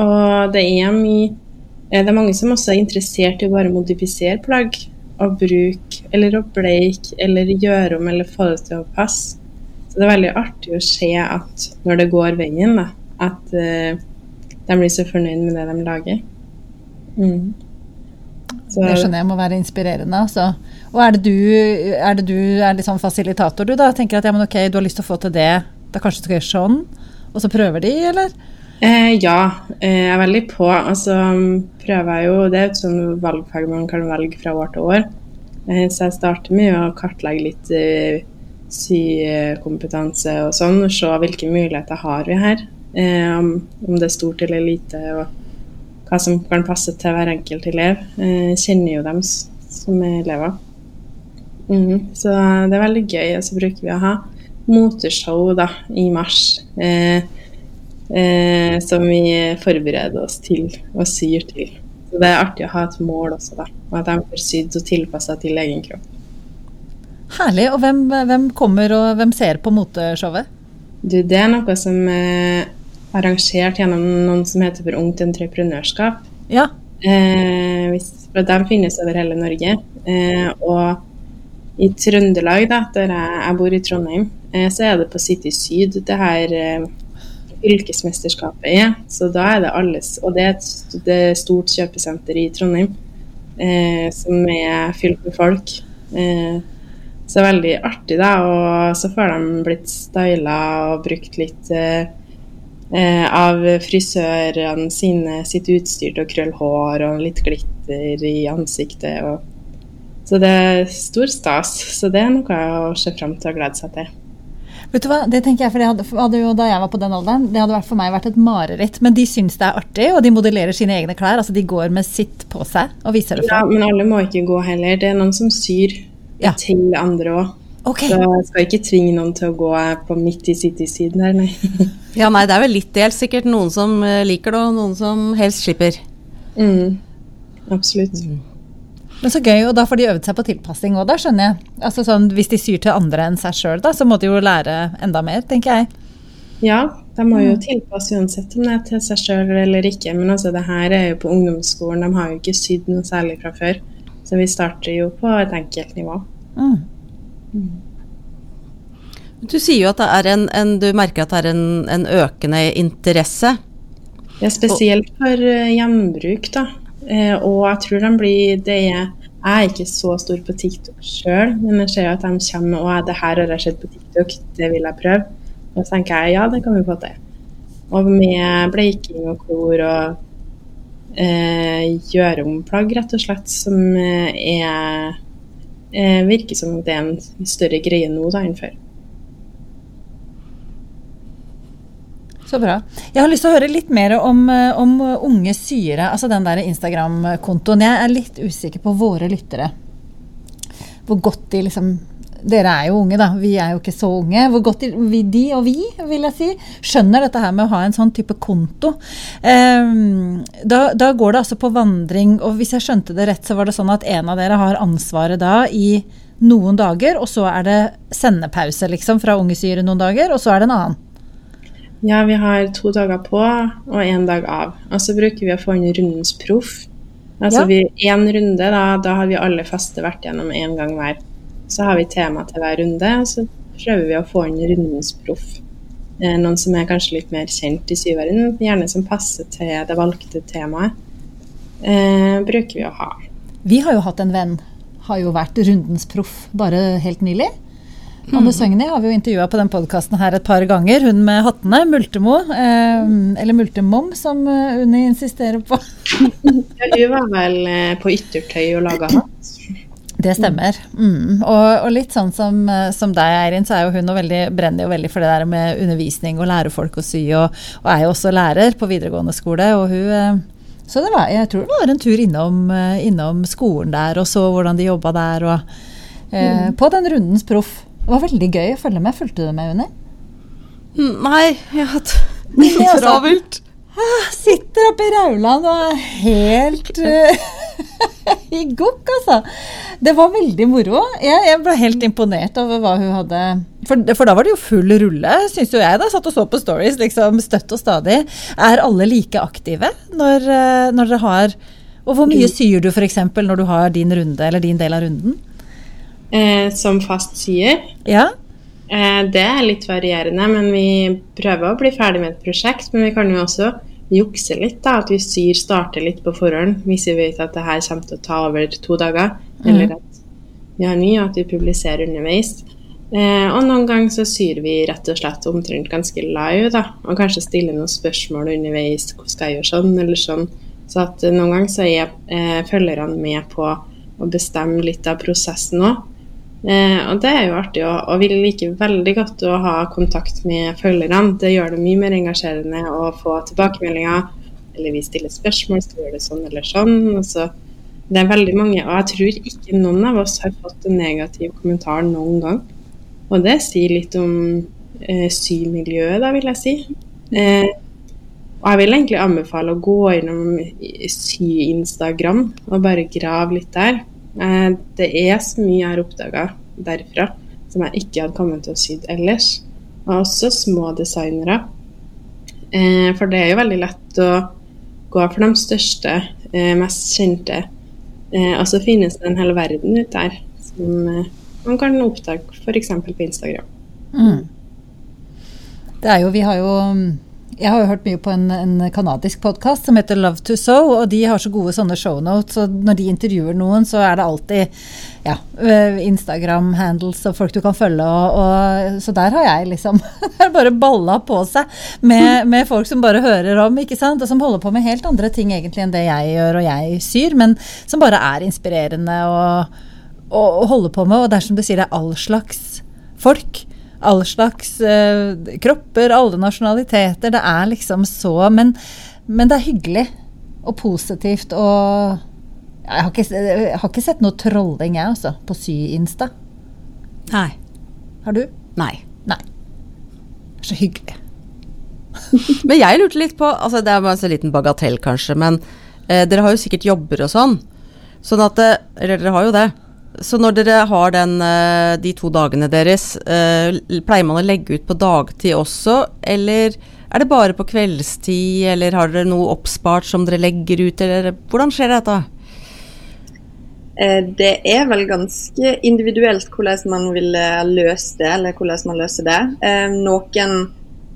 S4: Og det er mye Det er mange som også er interessert i å bare modifisere plagg. Og bruke, eller å bleike, eller gjøre om, eller få det til å passe. Så det er veldig artig å se at når det går veien, da, at uh, de blir så fornøyd med det de lager. Mm.
S2: Så, det skjønner jeg må være inspirerende. Altså. Og er det du er, det du, er liksom fasilitator, du da? Tenker at ja, men ok, du har lyst til å få til det, da kanskje du skal gjøre sånn? Og så prøver de, eller?
S4: Eh, ja, eh, jeg er veldig på. Altså, prøver jo, Det er et sånn valgfag man kan velge fra år til år. Eh, så jeg starter med å kartlegge litt eh, sykompetanse og sånn, se hvilke muligheter har vi her. Eh, om, om, det er stort eller lite, og hva som kan passe til hver enkelt elev. Eh, kjenner jo dem som er elever. Mm, så det er veldig gøy. Og så bruker vi å ha moteshow da, i mars. Eh, eh, som vi forbereder oss til og syr til. Så Det er artig å ha et mål også, da, og at de får sydd og tilpassa til egen kropp.
S2: Herlig. Og hvem, hvem, kommer og hvem ser på moteshowet?
S4: Du, det er noe som er arrangert gjennom noen som heter for Ungt Entreprenørskap.
S2: Ja.
S4: Eh, for De finnes over hele Norge. Eh, og i Trøndelag, da, der jeg, jeg bor i Trondheim, eh, så er det på City Syd det her eh, fylkesmesterskapet er. Så da er det alles Og det er et, stort kjøpesenter i Trondheim eh, som er fylt med folk. Eh, så veldig artig, da. Og så får de blitt styla og brukt litt eh, eh, av frisørene sine sitt utstyr til å krølle hår og litt glitter i ansiktet. Og, så det er stor stas. Så det er noe å se fram til og glede seg til.
S2: Vet du hva, det tenker jeg, for det hadde, hadde, jo Da jeg var på den alderen, det hadde for meg vært et mareritt. Men de syns det er artig, og de modellerer sine egne klær. altså De går med sitt på seg og viser det
S4: fram. Ja, men alle må ikke gå heller. Det er noen som syr ja. til andre òg.
S2: Okay.
S4: Så jeg skal ikke tvinge noen til å gå på midt i City-siden her, nei.
S1: Ja, nei, det er vel litt delt. Sikkert noen som eh, liker det, og noen som helst slipper.
S4: Mm. Absolutt.
S2: Men så gøy, og da får de øvd seg på tilpassing òg, da skjønner jeg. Altså sånn, Hvis de syr til andre enn seg sjøl, da, så må de jo lære enda mer, tenker jeg.
S4: Ja, de må jo tilpasse uansett om det er til seg sjøl eller ikke. Men altså, det her er jo på ungdomsskolen, de har jo ikke sydd noe særlig fra før. Så vi starter jo på et enkelt nivå.
S2: Mm.
S1: Du sier jo at det er en, en Du merker at det er en, en økende interesse.
S4: Er spesielt for eh, gjenbruk, da. Eh, og jeg tror de blir det Jeg er ikke så stor på TikTok sjøl, men jeg ser at de kommer med å, det her har jeg sett på TikTok, det vil jeg prøve. Og så tenker jeg ja, det kan vi få til. Og med bleiking og klor og eh, gjøre om plagg, rett og slett, som eh, er eh, Virker som det er en større greie nå da enn før.
S2: Så bra. Jeg har lyst til å høre litt mer om, eh, om unge syere, altså den der Instagram-kontoen. Jeg er litt usikker på våre lyttere. Hvor godt de liksom Dere er jo unge, da. Vi er jo ikke så unge. Hvor godt de, de og vi, vil jeg si, skjønner dette her med å ha en sånn type konto. Um, da, da går det altså på vandring, og hvis jeg skjønte det rett, så var det sånn at en av dere har ansvaret da i noen dager, og så er det sendepause liksom fra Unge syre noen dager, og så er det en annen.
S4: Ja, vi har to dager på og én dag av. Og så bruker vi å få inn rundens proff. Altså
S2: Ja.
S4: vi, en runde, da, da har vi alle faste vært gjennom én gang hver. Så har vi tema til hver runde, og så prøver vi å få inn rundens proff. Eh, noen som er kanskje litt mer kjent i syveren, gjerne som passer til det valgte temaet, eh, bruker vi å ha.
S2: Vi har jo hatt en venn, har jo vært rundens proff bare helt nylig. Anne Søgni har vi jo intervjua på den podkasten her et par ganger. Hun med hattene, Multemo, eh, eller Multemom som eh, Unni insisterer på.
S4: Ja, hun var vel eh, på yttertøy og laga hatt.
S2: Det stemmer. Mm. Og, og litt sånn som, eh, som deg, Eirin, så er jo hun og veldig, brenner jo veldig for det der med undervisning og lære folk å sy, og, og er jo også lærer på videregående skole. og hun... så det var, jeg tror det var en tur innom, innom skolen der og så hvordan de jobba der. Og, eh, På den rundens proff. Det var veldig gøy å følge med. Fulgte du med, Unni?
S1: Mm, Nei, jeg har hatt
S2: det altså.
S1: travelt.
S2: Sitter oppe i Rauland og er helt uh, i gokk, altså. Det var veldig moro. Jeg, jeg ble helt imponert over hva hun hadde For, for da var det jo full rulle, syns jo jeg. da, Satt og så på stories liksom støtt og stadig. Er alle like aktive når, eh, når dere har Og hvor mye syr du f.eks. når du har din runde, eller din del av runden?
S4: Eh, som fast syer.
S2: Ja?
S4: Eh, det er litt varierende, men vi prøver å bli ferdig med et prosjekt. Men vi kan jo også jukse litt, da, at vi syr starter litt på forhånd hvis vi vet at det her kommer til å ta over to dager, eller at vi har ny, og at vi publiserer underveis. Eh, og noen ganger så syr vi rett og slett omtrent ganske live, da, og kanskje stiller noen spørsmål underveis. Hvordan skal jeg gjøre sånn, eller sånn. Så at eh, noen ganger så er eh, følgerne med på å bestemme litt av prosessen òg. Eh, og det er jo artig, og, og vi liker veldig godt å ha kontakt med følgerne. Det gjør det mye mer engasjerende å få tilbakemeldinger, eller vi stiller spørsmål, skal gjøre det sånn eller sånn. Så, det er veldig mange, og jeg tror ikke noen av oss har fått en negativ kommentar noen gang. Og det sier litt om eh, symiljøet, da, vil jeg si. Eh, og jeg vil egentlig anbefale å gå innom sy-instagram og bare grave litt der. Eh, det er så mye jeg har oppdaga derfra som jeg ikke hadde kommet til å sy ellers. Og også små designere. Eh, for det er jo veldig lett å gå for de største, eh, mest kjente. Og så finnes det en hel verden ute der som man kan oppdage f.eks. på Instagram.
S2: Mm. Det er jo, vi har jo jeg har jo hørt mye på en, en kanadisk podkast som heter Love to Sew, og de har så gode sånne shownotes, og når de intervjuer noen, så er det alltid ja, Instagram-handles og folk du kan følge, og, og, så der har jeg liksom bare balla på seg med, med, folk som bare hører om, ikke sant, og som holder på med helt andre ting egentlig enn det jeg gjør og jeg syr, men som bare er inspirerende å holde på med, og er du sier, det er all slags folk all slags uh, kropper, alle nasjonaliteter. Det er liksom så men, men, det er hyggelig og positivt og Jeg har ikke, jeg har ikke sett noe trolling, jeg, altså, på Sy-Insta.
S1: Nei.
S2: Har du?
S1: Nei.
S2: Nei. Så hyggelig.
S1: Men jeg lurte litt på altså Det er bare en så liten bagatell, kanskje, men eh, dere har jo sikkert jobber og sånn. Sånn at Eller dere har jo det. Så når dere har den, eh, de to dagene deres, eh, pleier man å legge ut på dagtid også, eller er det bare på kveldstid, eller har dere noe oppspart som dere legger ut, eller hvordan skjer dette?
S3: Eh, Det er vel ganske individuelt hvordan man vil løse det, eller hvordan man løser det. Noen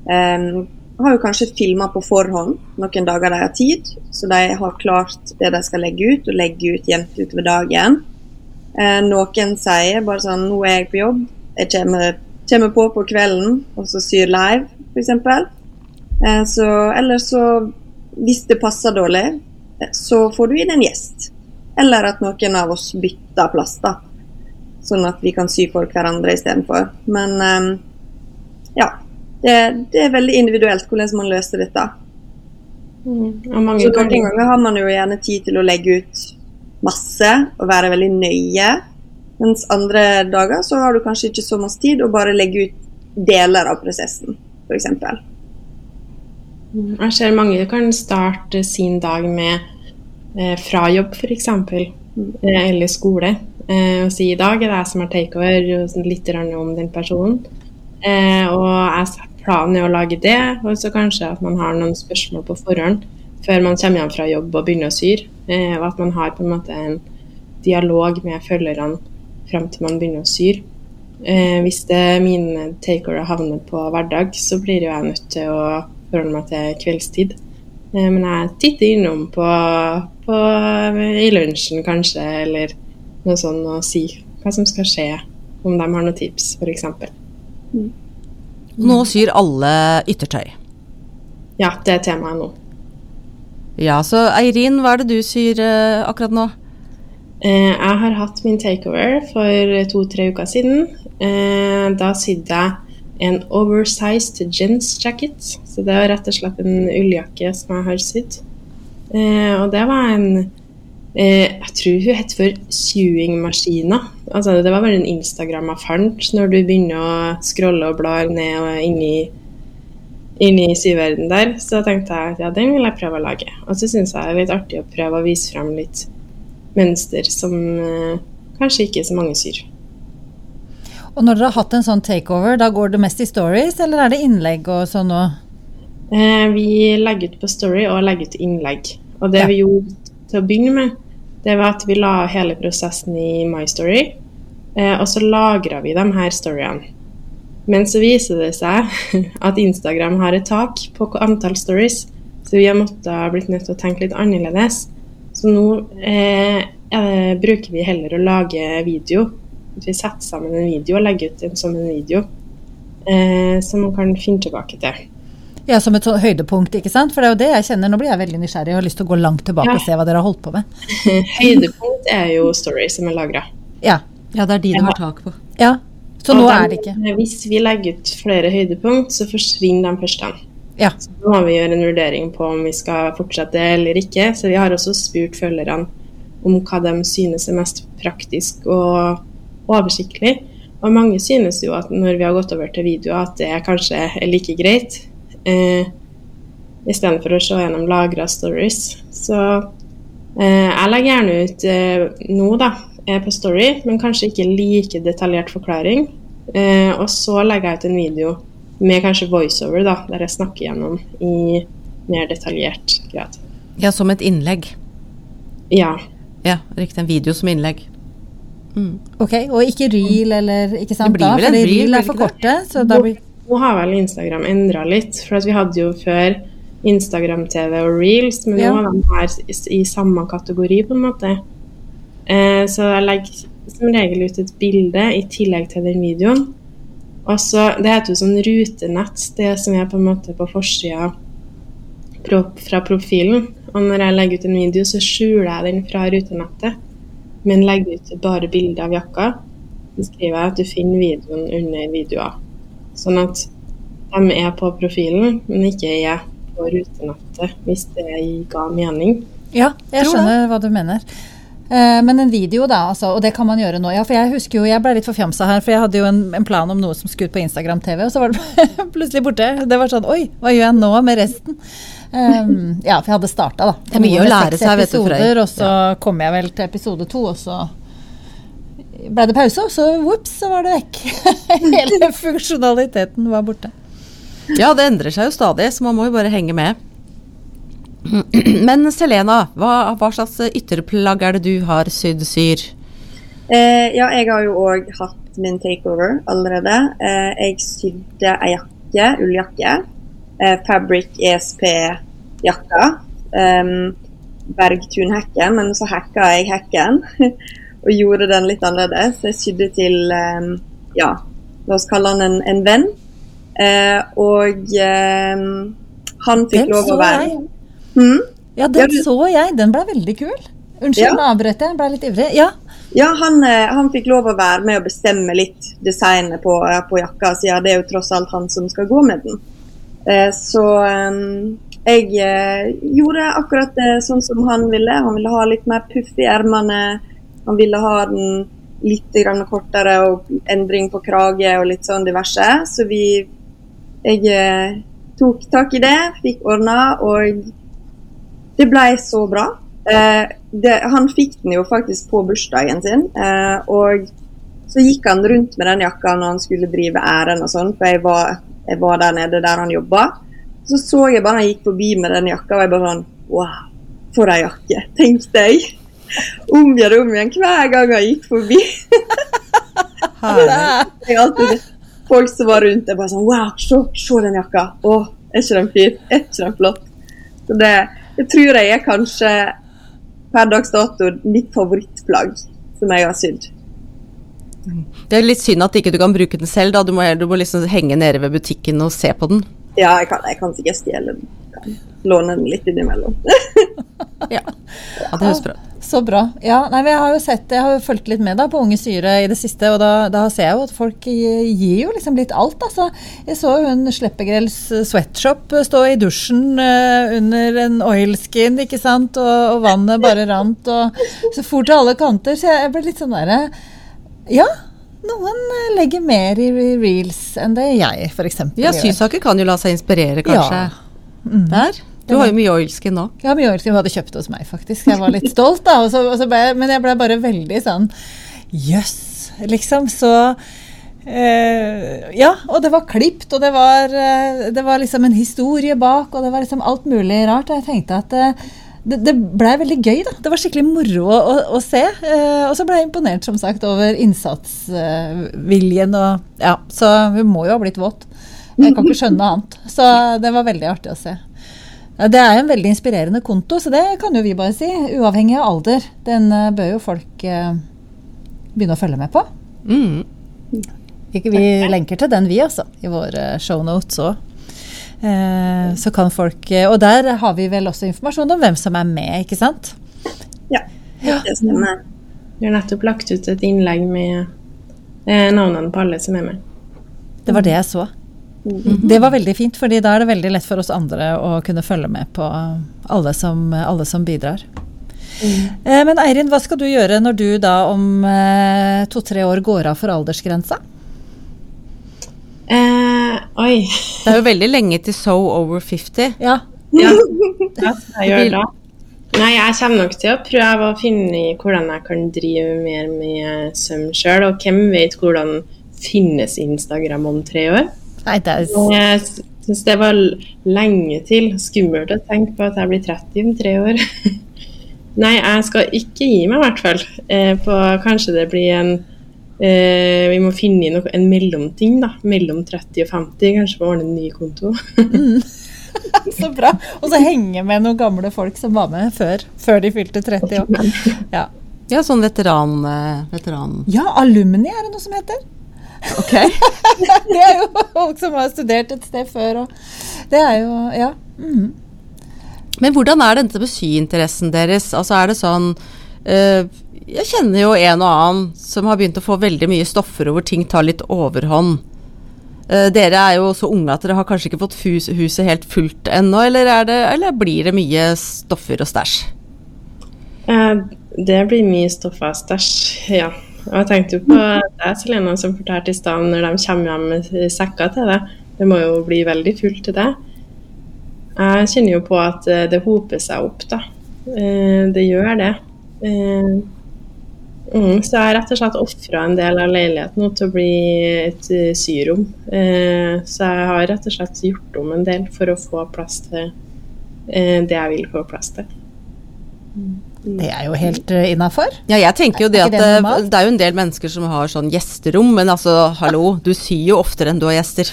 S3: har jo kanskje filma på forhånd noen dager de har tid, så de har klart det de skal legge ut, og legge ut jevnt utover dagen. Eh, Noen sier bare sånn Nå er jeg på jobb, jeg kommer, kommer på på kvelden, og så syr live, f.eks. Eh, så, eller så, hvis det passer dårlig, eh, så får du inn en gjest. Eller at noen av oss bytter plass, da. Sånn at vi kan sy for hverandre istedenfor. Men eh, ja. Det, det er veldig individuelt hvordan man løser dette.
S4: Mange
S3: Så Noen ganger har man jo gjerne tid til å legge ut masse og være veldig nøye. Mens andre dager så har du kanskje ikke så masse tid og bare legge ut deler av prosessen, f.eks.
S4: Jeg ser mange kan starte sin dag med eh, fra jobb, f.eks. Eh, eller skole. Eh, og si i dag er det jeg som har takeover, og sånn litt om den personen. Eh, og jeg planen er å lage det, og så kanskje at man har noen spørsmål på forhånd før man kommer hjem fra jobb og begynner å syre. Eh, og at man har på en måte en dialog med følgerne fram til man begynner å syre. Eh, hvis det er mine takeover havner på hverdag, så blir jo jeg nødt til å forholde meg til kveldstid. Eh, men jeg titter innom på, på, i lunsjen kanskje, eller noe sånt, og sier hva som skal skje, om de har noen tips, f.eks.
S1: Nå syr alle yttertøy.
S4: Ja, det er temaet nå.
S1: Ja, så Eirin, hva er det du syr eh, akkurat nå?
S4: Eh, jeg har hatt min takeover for to-tre uker siden. Eh, da sydde jeg en oversized jeans jacket. Så det var rett og slett en ulljakke som jeg har sydd. Eh, og det var en eh, Jeg tror hun het for Sewing-maskina. Altså, det var bare en Instagram jeg fant når du begynner å scrolle og blar ned og inn i inn i syverden der, så tenkte jeg at ja, den vil jeg prøve å lage. Og så syns jeg det er litt artig å prøve å vise frem litt mønster som eh, kanskje ikke så mange syr.
S2: Og når dere har hatt en sånn takeover, da går det mest i stories, eller er det innlegg og sånn òg?
S4: Eh, vi legger ut på Story og legger ut innlegg. Og det
S2: Ja.
S4: vi gjorde til å begynne med, det var at vi la hele prosessen i My Story, eh, og så lagra vi de her storyene. Men så viser det seg at Instagram har et tak på antall stories, så vi har måttet ha blitt nødt til å tenke litt annerledes. Så nå eh, eh, bruker vi heller å lage video. At vi setter sammen en video og legger ut den som en video, eh, som man kan finne tilbake til.
S2: Ja, som et sånn høydepunkt, ikke sant? For det er jo det jeg kjenner. Nå blir jeg veldig nysgjerrig og har lyst til å gå langt tilbake
S4: Ja.
S2: og se hva dere har holdt på med.
S4: Høydepunkt er jo stories som er lagra.
S2: Ja.
S1: Ja, det er de du har tak på.
S2: ja. Så nå er det ikke.
S4: Hvis vi legger ut flere høydepunkt, så forsvinner de første.
S2: Ja.
S4: Så nå må vi gjøre en vurdering på om vi skal fortsette eller ikke. Så vi har også spurt følgerne om hva de synes er mest praktisk og oversiktlig. Og mange synes jo at når vi har gått over til video, at det kanskje er like greit. Eh, Istedenfor å se gjennom lagra stories. Så eh, jeg legger gjerne ut eh, nå, da, på Story, men kanskje ikke like detaljert forklaring. Eh, og så legger jeg ut en video med kanskje voiceover, da, der jeg snakker gjennom i mer detaljert grad.
S1: Ja, som et innlegg.
S4: Ja.
S1: Ja, riktig. En video som innlegg.
S2: Ok, Og ikke reel eller ikke sant
S1: Det blir vel en reel,
S2: reel er for korte. Så da blir
S4: Nå har vel Instagram endra litt, for at vi hadde jo før Instagram-TV og reels, men
S2: Ja.
S4: nå er de her i, i samme kategori, på en måte. Eh, så jeg legger som regel ut et bilde i tillegg til den videoen. Og så, Det heter jo sånn rutenett, det som er på en måte på forsida fra profilen. Og når jeg legger ut en video, så skjuler jeg den fra rutenettet, men legger ut bare bilde av jakka. Så skriver jeg at du finner videoen under videoer. Sånn at de er på profilen, men ikke er på rutenettet, hvis det ga mening.
S2: Ja, jeg skjønner hva du mener. Eh, Men en video, da, altså, og det kan man gjøre nå. Ja, for jeg husker jo, jeg ble litt forfjamsa her, for jeg hadde jo en, en plan om noe som skulle ut på Instagram TV, og så var det plutselig borte. Det var sånn Oi, hva gjør jeg nå med resten? Um, ja, for jeg hadde starta, da.
S1: Det er mye å lære seg, vet du, Frøy.
S2: Og så kom jeg vel til episode to, og så ble det pause, og så whoops, så var det vekk. Hele funksjonaliteten var borte.
S1: Ja, det endrer seg jo stadig, så man må jo bare henge med. Men Selena, hva, hva slags ytterplagg er det du har sydd syr?
S3: Eh, ja, jeg har jo òg hatt min takeover allerede. Eh, jeg sydde ei jakke, ulljakke. Eh, Fabric ESP-jakka. Bergtun-hekken, men så hacka jeg hekken og gjorde den litt annerledes. Jeg sydde til um, ja, la oss kalle han en, en venn. Eh, og um, han fikk lov å være
S2: jeg.
S3: Ja,
S2: Ja,
S3: Ja,
S2: den
S3: du-
S2: så jeg. Den ble veldig kul. Unnskyld,
S3: Ja.
S2: nå avbrøt jeg. Ble litt ivrig. Ja.
S3: Ja, han, eh, han fikk lov å være med og bestemme litt designet på, eh, på jakka, siden det er jo tross alt han som skal gå med den. Eh, Så jeg gjorde akkurat det sånn som han ville. Han ville ha litt mer puff i ermene. Han ville ha den litt grann kortere og endring på krage og litt sånn diverse. Så vi Jeg tok tak i det, fikk ordna, og det ble så bra. Eh, det, han fikk den jo faktisk på bursdagen sin, eh, og så gikk han rundt med den jakka når han skulle drive ærend og sånn, for jeg var, jeg var der nede der han jobba. Så så jeg bare han gikk forbi med den jakka, og jeg bare sånn Wow, for ei jakke, tenkte jeg. Om igjen og om igjen hver gang han gikk forbi. Jeg alltid folk som var rundt, er bare sånn Wow, se, den jakka. Å, er ikke den fin? Er ikke den flott? Så det, det tror jeg er kanskje per dags dato mitt favorittplagg som jeg har sydd.
S1: Det er litt synd at ikke du kan bruke den selv, da. Du må, du må liksom henge nede ved butikken og se på den.
S3: Ja, jeg kan, jeg kan sikkert stjele den. Låne den litt innimellom.
S1: Ja, ja det høres bra.
S2: Så bra. Ja, nei, men jeg har jo sett, jeg har jo fulgt litt med da på Unge Syre i det siste, og da, da ser jeg jo at folk gir jo liksom litt alt. Altså. Jeg så hun Sleppegrells sweatshop stå i dusjen uh, under en oilskin, ikke sant, og, og vannet bare rant, og så for til alle kanter. Så jeg ble litt sånn derre Ja, noen eh, legger mer i reels enn det jeg f.eks.
S1: Ja, sysaker kan jo la seg inspirere, kanskje.
S2: Mm.
S1: Der. Du har jo mye oilskin nå.
S2: Ja, mye oilskin. Hun hadde kjøpt hos meg, faktisk. Jeg var litt stolt, da. Og så, og så ble, men jeg ble bare veldig sånn Jøss, liksom. Så eh, Ja, og det var klipt, og det var, eh, det var liksom en historie bak, og det var liksom alt mulig rart. Og jeg tenkte at eh, det, det blei veldig gøy, da. Det var skikkelig moro å, å, å se. Eh, og så ble jeg imponert, som sagt, over innsatsviljen og Ja, så hun må jo ha blitt våt. Jeg kan ikke skjønne noe annet. Så det var veldig artig å se. Ja, det er en veldig inspirerende konto, så det kan jo vi bare si. Uavhengig av alder. Den eh, bør jo folk eh, begynne å følge med på.
S1: Mm.
S2: Ikke vi lenker til den, vi, altså. I våre shownotes òg. Eh, så kan folk Og der har vi vel også informasjon om hvem som er med, ikke sant?
S3: Ja, det stemmer.
S4: Vi har nettopp lagt ut et innlegg med eh, navnene på alle som er med.
S2: Det var det jeg så. Det var veldig fint, fordi da er det veldig lett for oss andre å kunne følge med på alle som, alle som bidrar. Mm. Men Eirin, hva skal du gjøre når du da om eh, to-tre år går av for aldersgrensa?
S4: Eh, oi.
S1: Det er jo veldig lenge til So Over 50.
S2: Ja,
S4: Ja, ja jeg gjør da? Nei, jeg kommer nok til å prøve å finne hvordan jeg kan drive mer med søm sjøl. Og hvem vet hvordan finnes Instagram om tre år?
S2: Nei, det er
S4: Jeg syns det var lenge til. Skummelt å tenke på at jeg blir 30 om tre år. Nei, jeg skal ikke gi meg, i hvert fall. Eh, på, kanskje det blir en eh, Vi må finne inn noe, en mellomting, da. Mellom 30 og 50. Kanskje få ordne en ny konto.
S2: så bra. Og så henge med noen gamle folk som var med før, før de fylte 30 år. Ja.
S1: Ja, sånn veteran... eh, veteran.
S2: ja, alumni er det noe som heter.
S1: Ok.
S2: Det er jo folk som har studert et sted før. Og det er jo Ja. Mm.
S1: Men hvordan er dette med syinteressen deres? Altså er det sånn eh, Jeg kjenner jo en og annen som har begynt å få veldig mye stoffer, og hvor ting tar litt overhånd. Uh, dere er jo så unge at dere har kanskje ikke fått hus, huset helt fullt ennå, eller, er det, eller blir det mye stoffer og stæsj?
S4: Uh, Det blir mye stoffer. og Stæsj. Ja. Og jeg tenkte jo på deg, Selena, som fortalte i stad når de kommer hjem med sekker til deg. Det må jo bli veldig fullt til deg. Jeg kjenner jo på at eh, det hoper seg opp, da. Eh, Det gjør det. Eh, Mm, så jeg har rett og slett ofra en del av leiligheten nå til å bli et syrom. Så jeg har rett og slett gjort om en del for å få plass til det jeg vil få plass til.
S2: Det er jo helt uh, innafor.
S1: Ja, jeg tenker jo det at
S2: det
S1: det, er jo en del mennesker som har sånn gjesterom, men altså, hallo, du syr jo oftere enn du har gjester.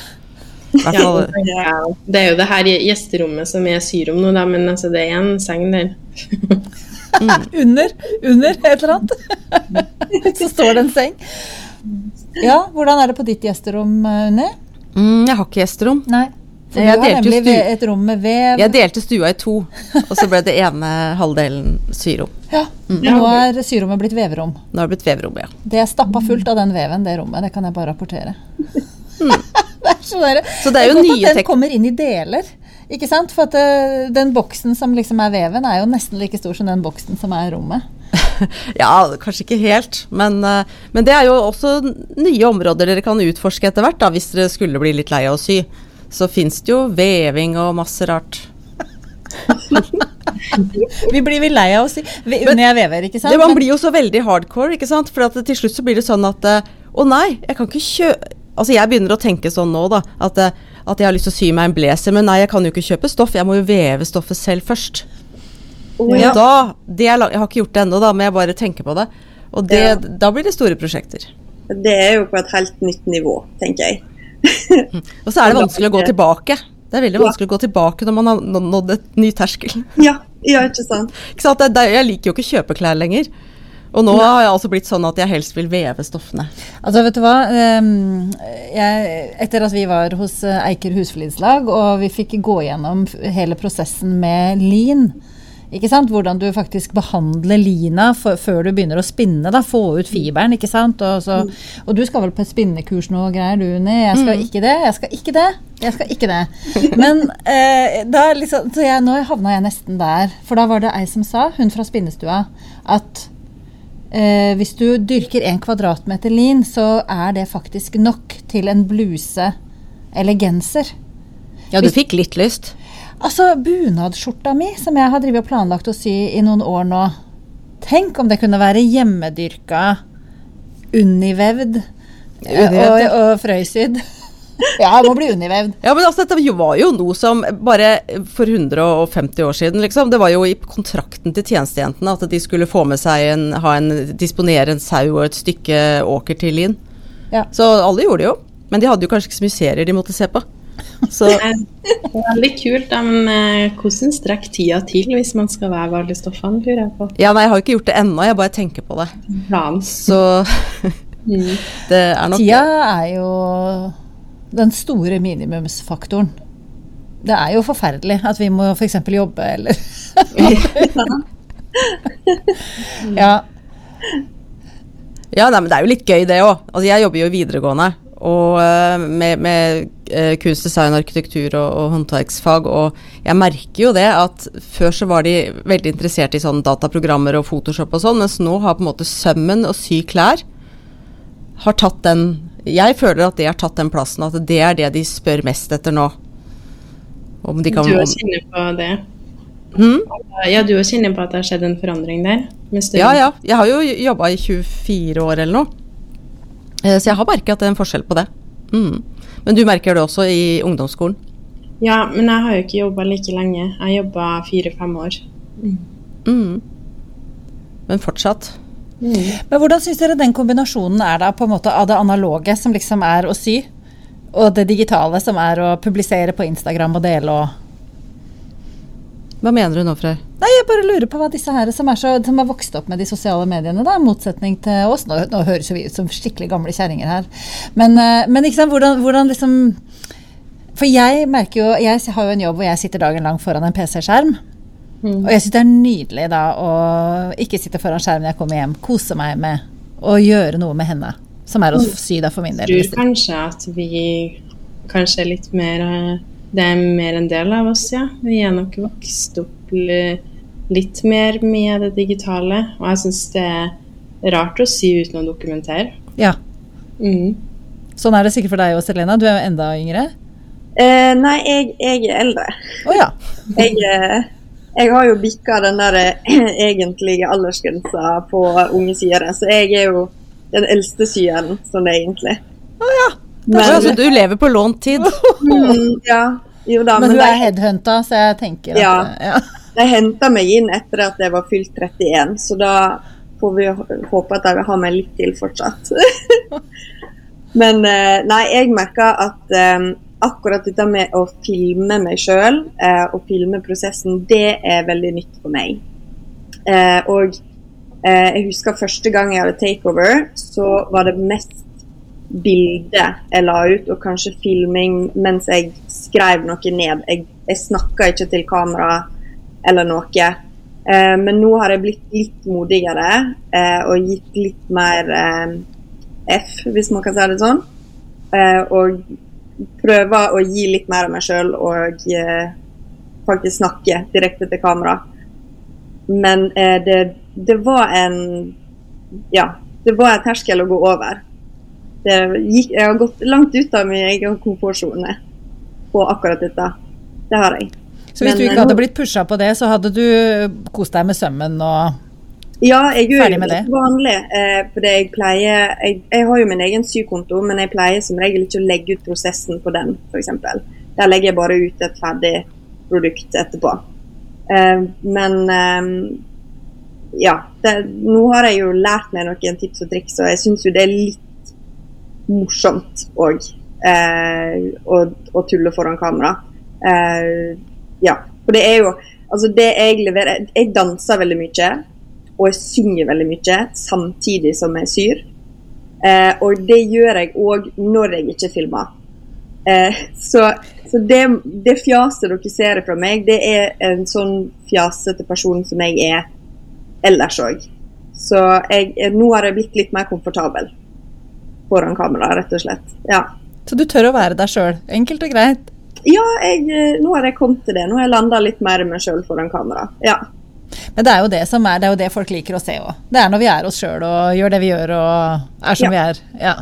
S4: Ja, det er jo det her gjesterommet som jeg syr om nå, da, men altså, det er en seng der.
S2: Under, under et eller annet. Så står det en seng. Ja, hvordan er det på ditt gjesterom, uh, Unni?
S1: Mm, jeg har ikke gjesterom.
S2: Nei. For
S1: Jeg
S2: du har nemlig
S1: stu-
S2: et rom med vev.
S1: Jeg delte stua i to, og så ble det ene halvdelen syrom.
S2: Ja, mm. nå er syrommet blitt veverom.
S1: Nå har det blitt veverom, ja.
S2: Det er stappa fullt av den veven, det rommet. Det kan jeg bare rapportere. det er så, der.
S1: Så det er jo nye
S2: at den kommer inn i deler. Ikke sant? For at uh, den boksen som liksom er veven, er jo nesten like stor som den boksen som er rommet.
S1: Ja, kanskje ikke helt, men, uh, men det er jo også nye områder dere kan utforske etter hvert, da, hvis dere skulle bli litt lei av å sy. Så fins det jo veving og masse rart.
S2: Vi blir vel lei av å si når er vever, ikke sant?
S1: Det, man blir jo så veldig hardcore, ikke sant? For at til slutt så blir det sånn at eh, Å nei, jeg kan ikke kjøpe Altså jeg begynner å tenke sånn nå, da. At, eh, at jeg har lyst til å sy meg en blazer, men nei, jeg kan jo ikke kjøpe stoff. Jeg må jo veve stoffet selv først. Oh,
S2: Ja.
S1: da det er, lang- Jeg har ikke gjort det ennå, da, men jeg bare tenker på det. Og det,
S3: Ja.
S1: da blir det store prosjekter.
S3: Det er jo på et helt nytt nivå, tenker jeg.
S1: Og så er det vanskelig å gå tilbake. Det er veldig vanskelig å gå tilbake når man har nådd et ny terskel.
S3: Ja, ja ikke sant?
S1: Ikke sant? Jeg liker jo ikke kjøpe klær lenger. Og nå har jeg altså blitt sånn at jeg helst vil veve stoffene.
S2: Altså, vet du hva? Ehm, Jeg, etter at vi var hos eh, Eiker husflidslag, og vi fikk gå gjennom hele prosessen med lin. Ikke sant? Hvordan du faktisk behandler lina for, før du begynner å spinne. Da, få ut fiberen. ikke sant? Og, så, og du skal vel på et spinnekurs nå greier, du Unni? Jeg skal ikke det. Jeg skal ikke det. Jeg skal ikke det. Men eh, da liksom, så jeg, nå havna jeg nesten der. For da var det ei som sa, hun fra spinnestua, at Eh, hvis du dyrker en kvadratmeter lin, så er det faktisk nok til en bluse eller genser.
S1: Ja, du fikk litt lyst.
S2: Altså, bunadsskjorta mi, som jeg har og planlagt å sy i noen år nå. Tenk om det kunne være hjemmedyrka, univevd og, og frøysydd. Ja, det må bli univevd.
S1: Ja, men altså, dette var jo noe som bare for 150 år siden, liksom. Det var jo i kontrakten til tjenestejentene at de skulle få med seg en, ha en, disponere en sau og et stykke åker til Lien.
S2: Ja.
S1: Så alle gjorde det jo. Men de hadde jo kanskje ikke så mye serier de måtte se på. Så
S4: Det er veldig kult, men eh, hvordan strekker tida til hvis man skal være alle stoffene, lurer jeg på.
S1: ja, nei, jeg har jo ikke gjort det ennå, jeg bare tenker på det.
S4: Plan.
S1: Så
S4: Mm.
S1: det er nok
S2: Tida er jo den store minimumsfaktoren. Det er jo forferdelig at vi må f.eks. jobbe eller Ja.
S1: Ja, nei, men det er jo litt gøy det òg. Altså, jeg jobber jo i videregående og øh, med, med øh, kunst, design, arkitektur og, og håndverksfag, og jeg merker jo det at før så var de veldig interessert i sånn dataprogrammer og Photoshop og sånn, mens nå har på en måte sømmen og sy klær har tatt den Jeg føler at det har tatt den plassen, at det er det de spør mest etter nå. Om de kan
S4: Du
S1: er
S4: kjenner på det?
S1: Hmm?
S4: Ja, du kjenner på at det har skjedd en forandring der?
S1: Ja, ja. Jeg har jo jobba i 24 år eller noe. Eh, Så jeg har merket at det er en forskjell på det. Mm. Men du merker det også i ungdomsskolen?
S4: Ja, men jeg har jo ikke jobba like lenge. Jeg jobba fire-fem år.
S1: Mm. Men fortsatt.
S2: Men hvordan syns dere den kombinasjonen er da på en måte av det analoge, som liksom er å sy, og det digitale, som er å publisere på Instagram og dele og
S1: Hva mener du nå, Frøy?
S2: Nei, jeg bare lurer på hva disse her som, er så, som har vokst opp med de sosiale mediene, da, i motsetning til oss. Nå, nå høres jo vi ut som skikkelig gamle kjerringer her. Men, eh, men ikke sant, hvordan, hvordan liksom For jeg merker jo Jeg har jo en jobb hvor jeg sitter dagen lang foran en PC-skjerm. Og jeg syns det er nydelig da å ikke sitte foran skjermen når jeg kommer hjem, kose meg med å gjøre noe med henne. Som er å sy, da, for min del.
S4: Jeg tror kanskje at vi kanskje er litt mer eh, Det er mer en del av oss, ja. Vi er nok vokst opp litt mer med det digitale. Og jeg syns det er rart å sy uten å dokumentere.
S2: Ja.
S4: Mm.
S2: Sånn er det sikkert for deg og Selena. Du er jo enda yngre.
S3: Eh, nei, jeg, jeg er eldre.
S2: Oh, ja.
S3: Jeg, eh, jeg har jo bikka den der eh, egentlige aldersgrensa på unge syere, så jeg er jo den eldste syeren som det er egentlig.
S2: Å ja.
S3: Men,
S1: altså, du lever på lånt tid.
S3: mm, ja, jo da,
S2: Men
S3: men
S2: du er headhunta, så jeg tenker at
S3: Ja.
S2: ja.
S3: de henta meg inn etter at jeg var fylt 31, så da får vi håpe at de vil ha meg litt til fortsatt. men eh, nei, jeg merker at um, akkurat dette med å filme meg sjøl uh, og filme prosessen, det er veldig nytt for meg. Uh, og uh, jeg husker første gang jeg hadde takeover, så var det mest bilder jeg la ut, og kanskje filming mens jeg skrev noe ned. Jeg, jeg snakka ikke til kamera eller noe. Eh, men nå har jeg blitt litt modigere eh, og gitt litt mer eh, F, hvis man kan si det sånn. Eh, og prøver å gi litt mer av meg sjøl og eh, faktisk snakke direkte til kamera. Men eh, det, det var en Ja, det var en terskel å gå over. Det gikk, jeg har gått langt ut av min egen komfortsone på akkurat dette. Det har jeg.
S2: Så hvis
S3: Men,
S2: du ikke
S3: eh,
S2: hadde blitt pusha på det, så hadde du kost deg med sømmen og
S3: Ja, jeg gjør jo
S2: litt
S3: vanlig. Eh, fordi jeg pleier jeg, jeg har jo min egen sykonto, men jeg pleier som regel ikke å legge ut prosessen på den, f.eks. Der legger jeg bare ut et ferdig produkt etterpå. Eh, men eh, ja. Det, nå har jeg jo lært meg noen tips og triks, og jeg syns jo det er litt morsomt òg. Eh, å, å tulle foran kamera. Eh, ja. For det er jo Altså, det jeg leverer Jeg danser veldig mye og jeg synger veldig mye samtidig som jeg syr. Eh, og det gjør jeg òg når jeg ikke filmer. Eh, så så det, det fjaset dere ser fra meg, det er en sånn fjasete person som jeg er ellers òg. Så jeg, eh, nå har jeg blitt litt mer komfortabel foran kamera, rett og slett. Ja.
S2: Så du tør å være deg sjøl. Enkelt og greit.
S3: Ja, jeg, eh, nå har jeg kommet til det. Nå har jeg landa litt mer i meg sjøl foran kamera. Ja.
S2: Men det er jo det som er, det er jo det folk liker å se òg. Det er når vi er oss sjøl og gjør det vi gjør og er som
S3: Ja.
S2: vi er. Ja.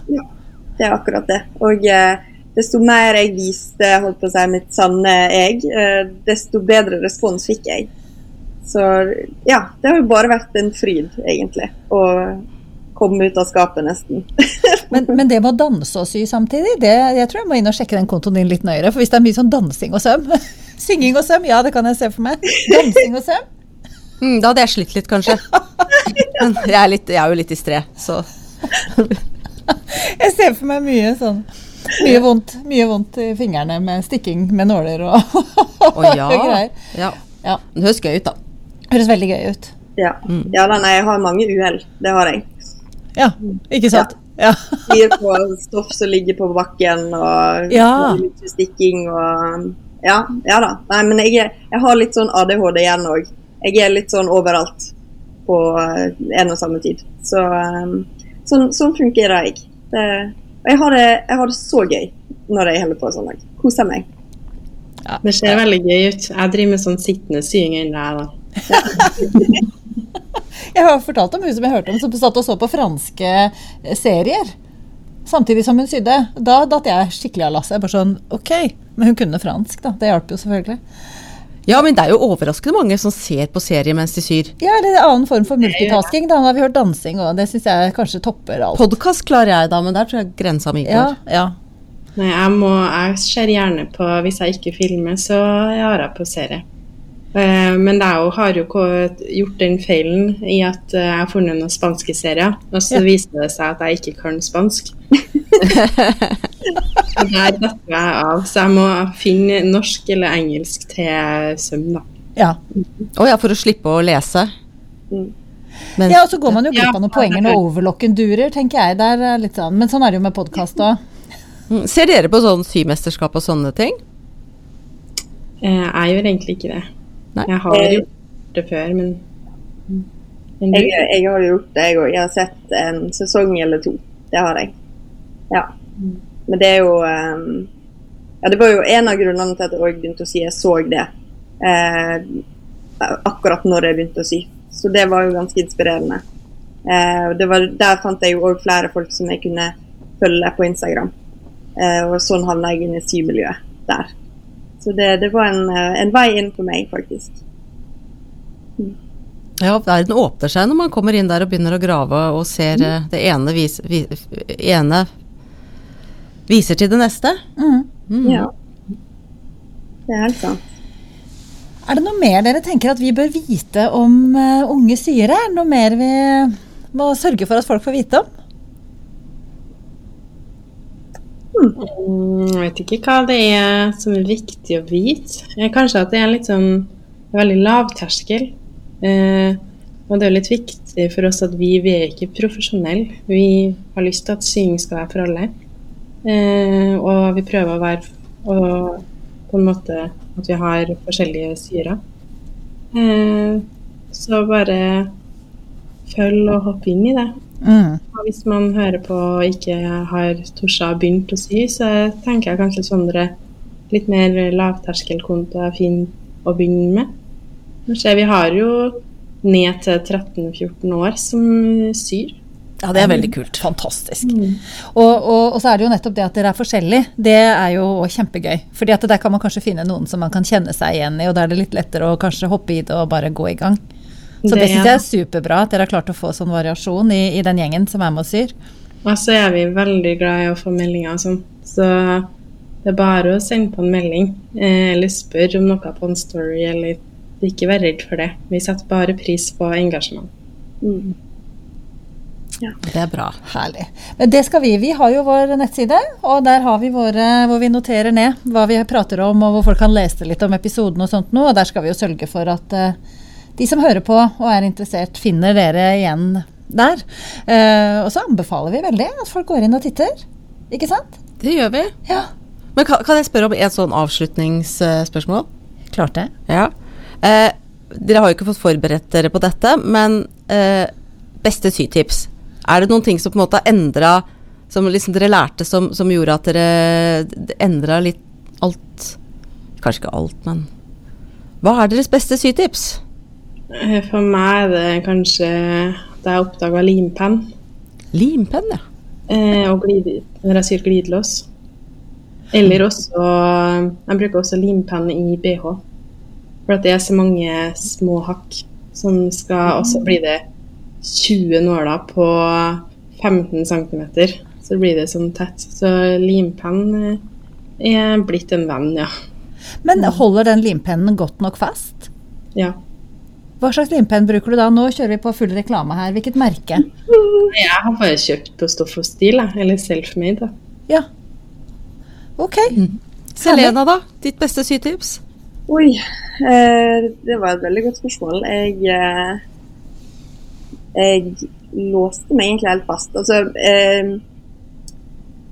S3: Det er akkurat det. Og eh, desto mer jeg viste holdt på å si, mitt sanne jeg, eh, desto bedre respons fikk jeg. Så ja, det har jo bare vært en fryd, egentlig. Å komme ut av skapet, nesten.
S2: Men, men det med å danse og sy samtidig, det, jeg tror jeg må inn og sjekke den kontoen din litt nøyere. For hvis det er mye sånn dansing og søm Synging og søm, ja det kan jeg se for meg. Dansing og søm.
S1: Mm, da hadde jeg slitt litt, kanskje. Men jeg er, litt, jeg er jo litt distré, så
S2: Jeg ser for meg mye sånn Mye vondt, mye vondt i fingrene med stikking med nåler og,
S1: og ja.
S2: greier.
S1: ja.
S2: Ja.
S1: Det høres gøy ut, da.
S2: Høres veldig gøy ut.
S3: Ja, ja da, nei, jeg har mange uhell. Det har jeg.
S2: Ja, ikke sant? Ja.
S3: Gir på stoff som ligger på bakken, og
S2: Ja.
S3: stikking og Ja, ja da. Nei, men jeg, er- jeg har litt sånn ADHD igjen òg. Jeg er litt sånn overalt på eh, en og samme tid. Så eh, sånn, sånn fungerer jeg. Det, og jeg har, det, jeg har det så gøy når jeg holder på sånn. Jeg Koser meg.
S4: Det ser veldig gøy ut. Jeg driver med sånn sittende sying ennå, jeg, da.
S2: Jeg har fortalt om hun som jeg hørte om, som satt og så på franske eh, serier. Samtidig som hun sydde. Da datt jeg skikkelig av lasset. Bare sånn, ok. Men hun kunne fransk, da. Det hjalp jo selvfølgelig.
S1: Ja, men det er jo overraskende mange som ser på serie mens de syr.
S2: Ja, eller en annen form for multitasking. Da har vi hørt dansing, og det syns jeg kanskje topper alt.
S1: Podkast klarer jeg da, men der tror jeg grensa mi går.
S2: ja.
S4: Nei, jeg, må, jeg ser gjerne på Hvis jeg ikke filmer, så jeg har jeg på serie. Eh, Men jeg jo har jo gjort den feilen i at eh, jeg har funnet noen spanske serier, og så
S2: Ja.
S4: viser det seg at jeg ikke kan spansk. og der detter jeg av, så jeg må finne norsk eller engelsk til søm, da.
S2: ja.
S1: Å ja, for å slippe å lese.
S3: Mm.
S1: Men,
S2: Ja, og så går man jo glipp av noen poenger når overlocken durer, tenker jeg. Der er litt sånn. Men sånn er det jo med podkast òg.
S1: Mm, Ser dere på sånn symesterskap og sånne ting?
S4: Eh, Jeg gjør egentlig ikke det.
S1: Nei.
S4: Jeg har gjort det før, men, men?
S3: Jeg, jeg har gjort det, jeg òg. Jeg har sett en sesong eller to. Det har jeg. Ja. Men det er jo um, Ja, det var jo en av grunnene til at jeg også begynte å si jeg så det. Eh, akkurat når jeg begynte å sy. Så det var jo ganske inspirerende. Eh, det var, der fant jeg jo òg flere folk som jeg kunne følge på Instagram. Eh, og sånn havna jeg inn i symiljøet der. Så det, det var en, eh, en, vei inn for meg, faktisk.
S1: Mm. Ja, verden åpner seg når man kommer inn der og begynner å grave og ser mm. det ene, vis, vis, ene viser til det neste.
S3: Mm. mm. Ja. Det er helt sant.
S2: Er det noe mer dere tenker at vi bør vite om uh, unge syere? Noe mer vi må sørge for at folk får vite om?
S4: Mm, jeg vet ikke hva det er som er viktig å vite. Kanskje at det er litt sånn veldig lavterskel. Eh, og det er litt viktig for oss at vi, vi er ikke profesjonelle. Vi har lyst til at sying skal være for alle. Eh, og vi prøver å være og på en måte at vi har forskjellige syrer. Eh, så bare følg og hopp inn i det. Mm. Og hvis man hører på og ikke har Torsa begynt å sy, så tenker jeg kanskje sånne litt mer lavterskelkonto er fin å begynne med. Kanskje vi har jo ned til 13-14 år som syr.
S1: Ja, det er veldig kult.
S2: Fantastisk. Mm. Og, og, og, så er det jo nettopp det at dere er forskjellige. Det er jo kjempegøy. Fordi at der kan man kanskje finne noen som man kan kjenne seg igjen i, og da er det litt lettere å kanskje hoppe i det og bare gå i gang. Så det, det syns jeg er superbra at dere har klart å få sånn variasjon i, i den gjengen som er med og syr.
S4: Og så er vi veldig glad i å få meldinger og sånn. Så det er bare å sende på en melding eh, eller spørre om noe på en story, eller ikke være redd for det. Vi setter bare pris på engasjement. Mm.
S1: Ja. Det er bra.
S2: Herlig. Men det skal vi. Vi har jo vår nettside, og der har vi våre hvor vi noterer ned hva vi prater om, og hvor folk kan lese litt om episoden og sånt noe. Og der skal vi jo sørge for at uh, de som hører på og er interessert, finner dere igjen der. Uh, og så anbefaler vi veldig at folk går inn og titter. Ikke sant?
S1: Det gjør vi.
S2: Ja.
S1: Men kan, kan jeg spørre om et sånn avslutningsspørsmål?
S2: Klart det.
S1: Ja. Uh, dere har jo ikke fått forberedt dere på dette, men uh, beste sytips. Er det noen ting som på en måte har endra Som liksom dere lærte som, som gjorde at dere endra litt alt Kanskje ikke alt, men Hva er deres beste sytips?
S4: Eh, for meg er det kanskje da jeg oppdaga limpenn.
S1: Limpenn, ja.
S4: Eh, og glid, når jeg syr glidelås. Eller også Jeg bruker også limpenn i bh. For det er så mange små hakk som skal også bli det 20 nåler på 15 cm. Så blir det sånn tett. Så limpenn eh, er blitt en venn, ja.
S2: Men holder den limpennen godt nok fast?
S4: Ja.
S2: Hva slags limpenn bruker du da? Nå kjører vi på full reklame her. Hvilket merke?
S4: Jeg har bare kjøpt på Stoff og Stil, eller Selfmade.
S2: Ja. Ok.
S1: Mm. Selena, da? Ditt beste sytips?
S3: Oi, eh, det var et veldig godt spørsmål. Jeg, eh, jeg låste meg egentlig helt fast. Altså, eh,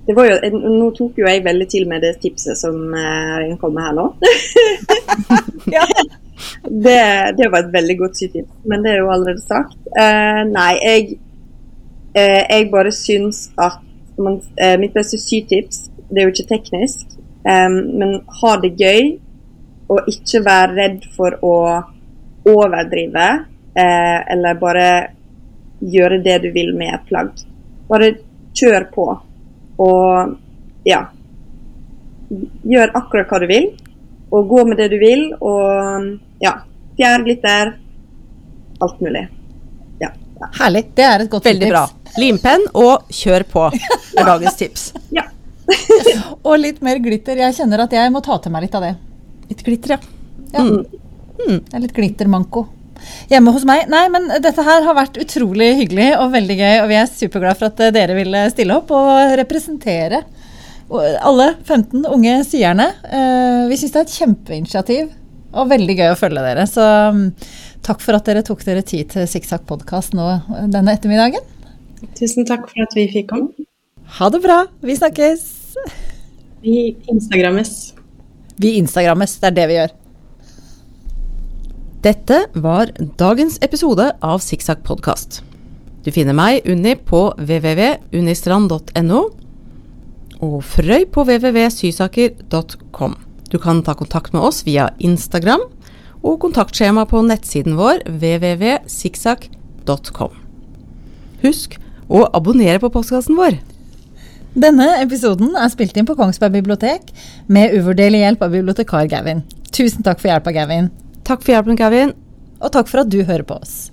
S3: det var jo, nå tok jo jeg veldig til med det tipset som eh, kom med her nå. ja det, det, var et veldig godt sytips, men det er jo allerede sagt. Uh, nei, jeg, uh, jeg bare syns at man, uh, Mitt beste sytips, det er jo ikke teknisk, um, men ha det gøy og ikke være redd for å overdrive eller bare gjøre det du vil med et plagg. Bare kjør på og ja. Gjør akkurat hva du vil, og gå med det du vil, og ja. Fjærglitter. Alt mulig. Ja.
S2: ja. Herlig. Det er et godt
S1: Veldig tips. bra. Limpenn og kjør på er dagens tips.
S3: ja.
S2: og litt mer glitter. Jeg kjenner at jeg må ta til meg litt av det.
S1: Litt glitter, ja.
S2: ja. Mm. Mm. Det er litt glittermanko. Hjemme hos meg. Nei, men dette her har vært utrolig hyggelig og veldig gøy. Og vi er superglad for at dere ville stille opp og representere alle 15 unge syerne. Eh, vi syns det er et kjempeinitiativ og veldig gøy å følge dere. Så um, takk for at dere tok dere tid til Sikksakk podkast nå denne ettermiddagen.
S4: Tusen takk for at vi fikk komme.
S2: Ha det bra. Vi snakkes.
S4: Vi instagrammes.
S2: Vi instagrammes. Det er det vi gjør.
S1: Dette var dagens episode av Sikksakk podkast. Du finner meg, Unni, på www.unistrand.no og Frøy på www.sysaker.com. Du kan ta kontakt med oss via Instagram og kontaktskjema på nettsiden vår www.sikksakk.com. Husk å abonnere på postkassen vår.
S2: Denne episoden er spilt inn på Kongsberg bibliotek med uvurderlig hjelp av bibliotekar Gavin. Tusen takk for hjelpa, Gavin.
S1: Takk for hjelpen, Gavin.
S2: Og takk for at du hører på oss.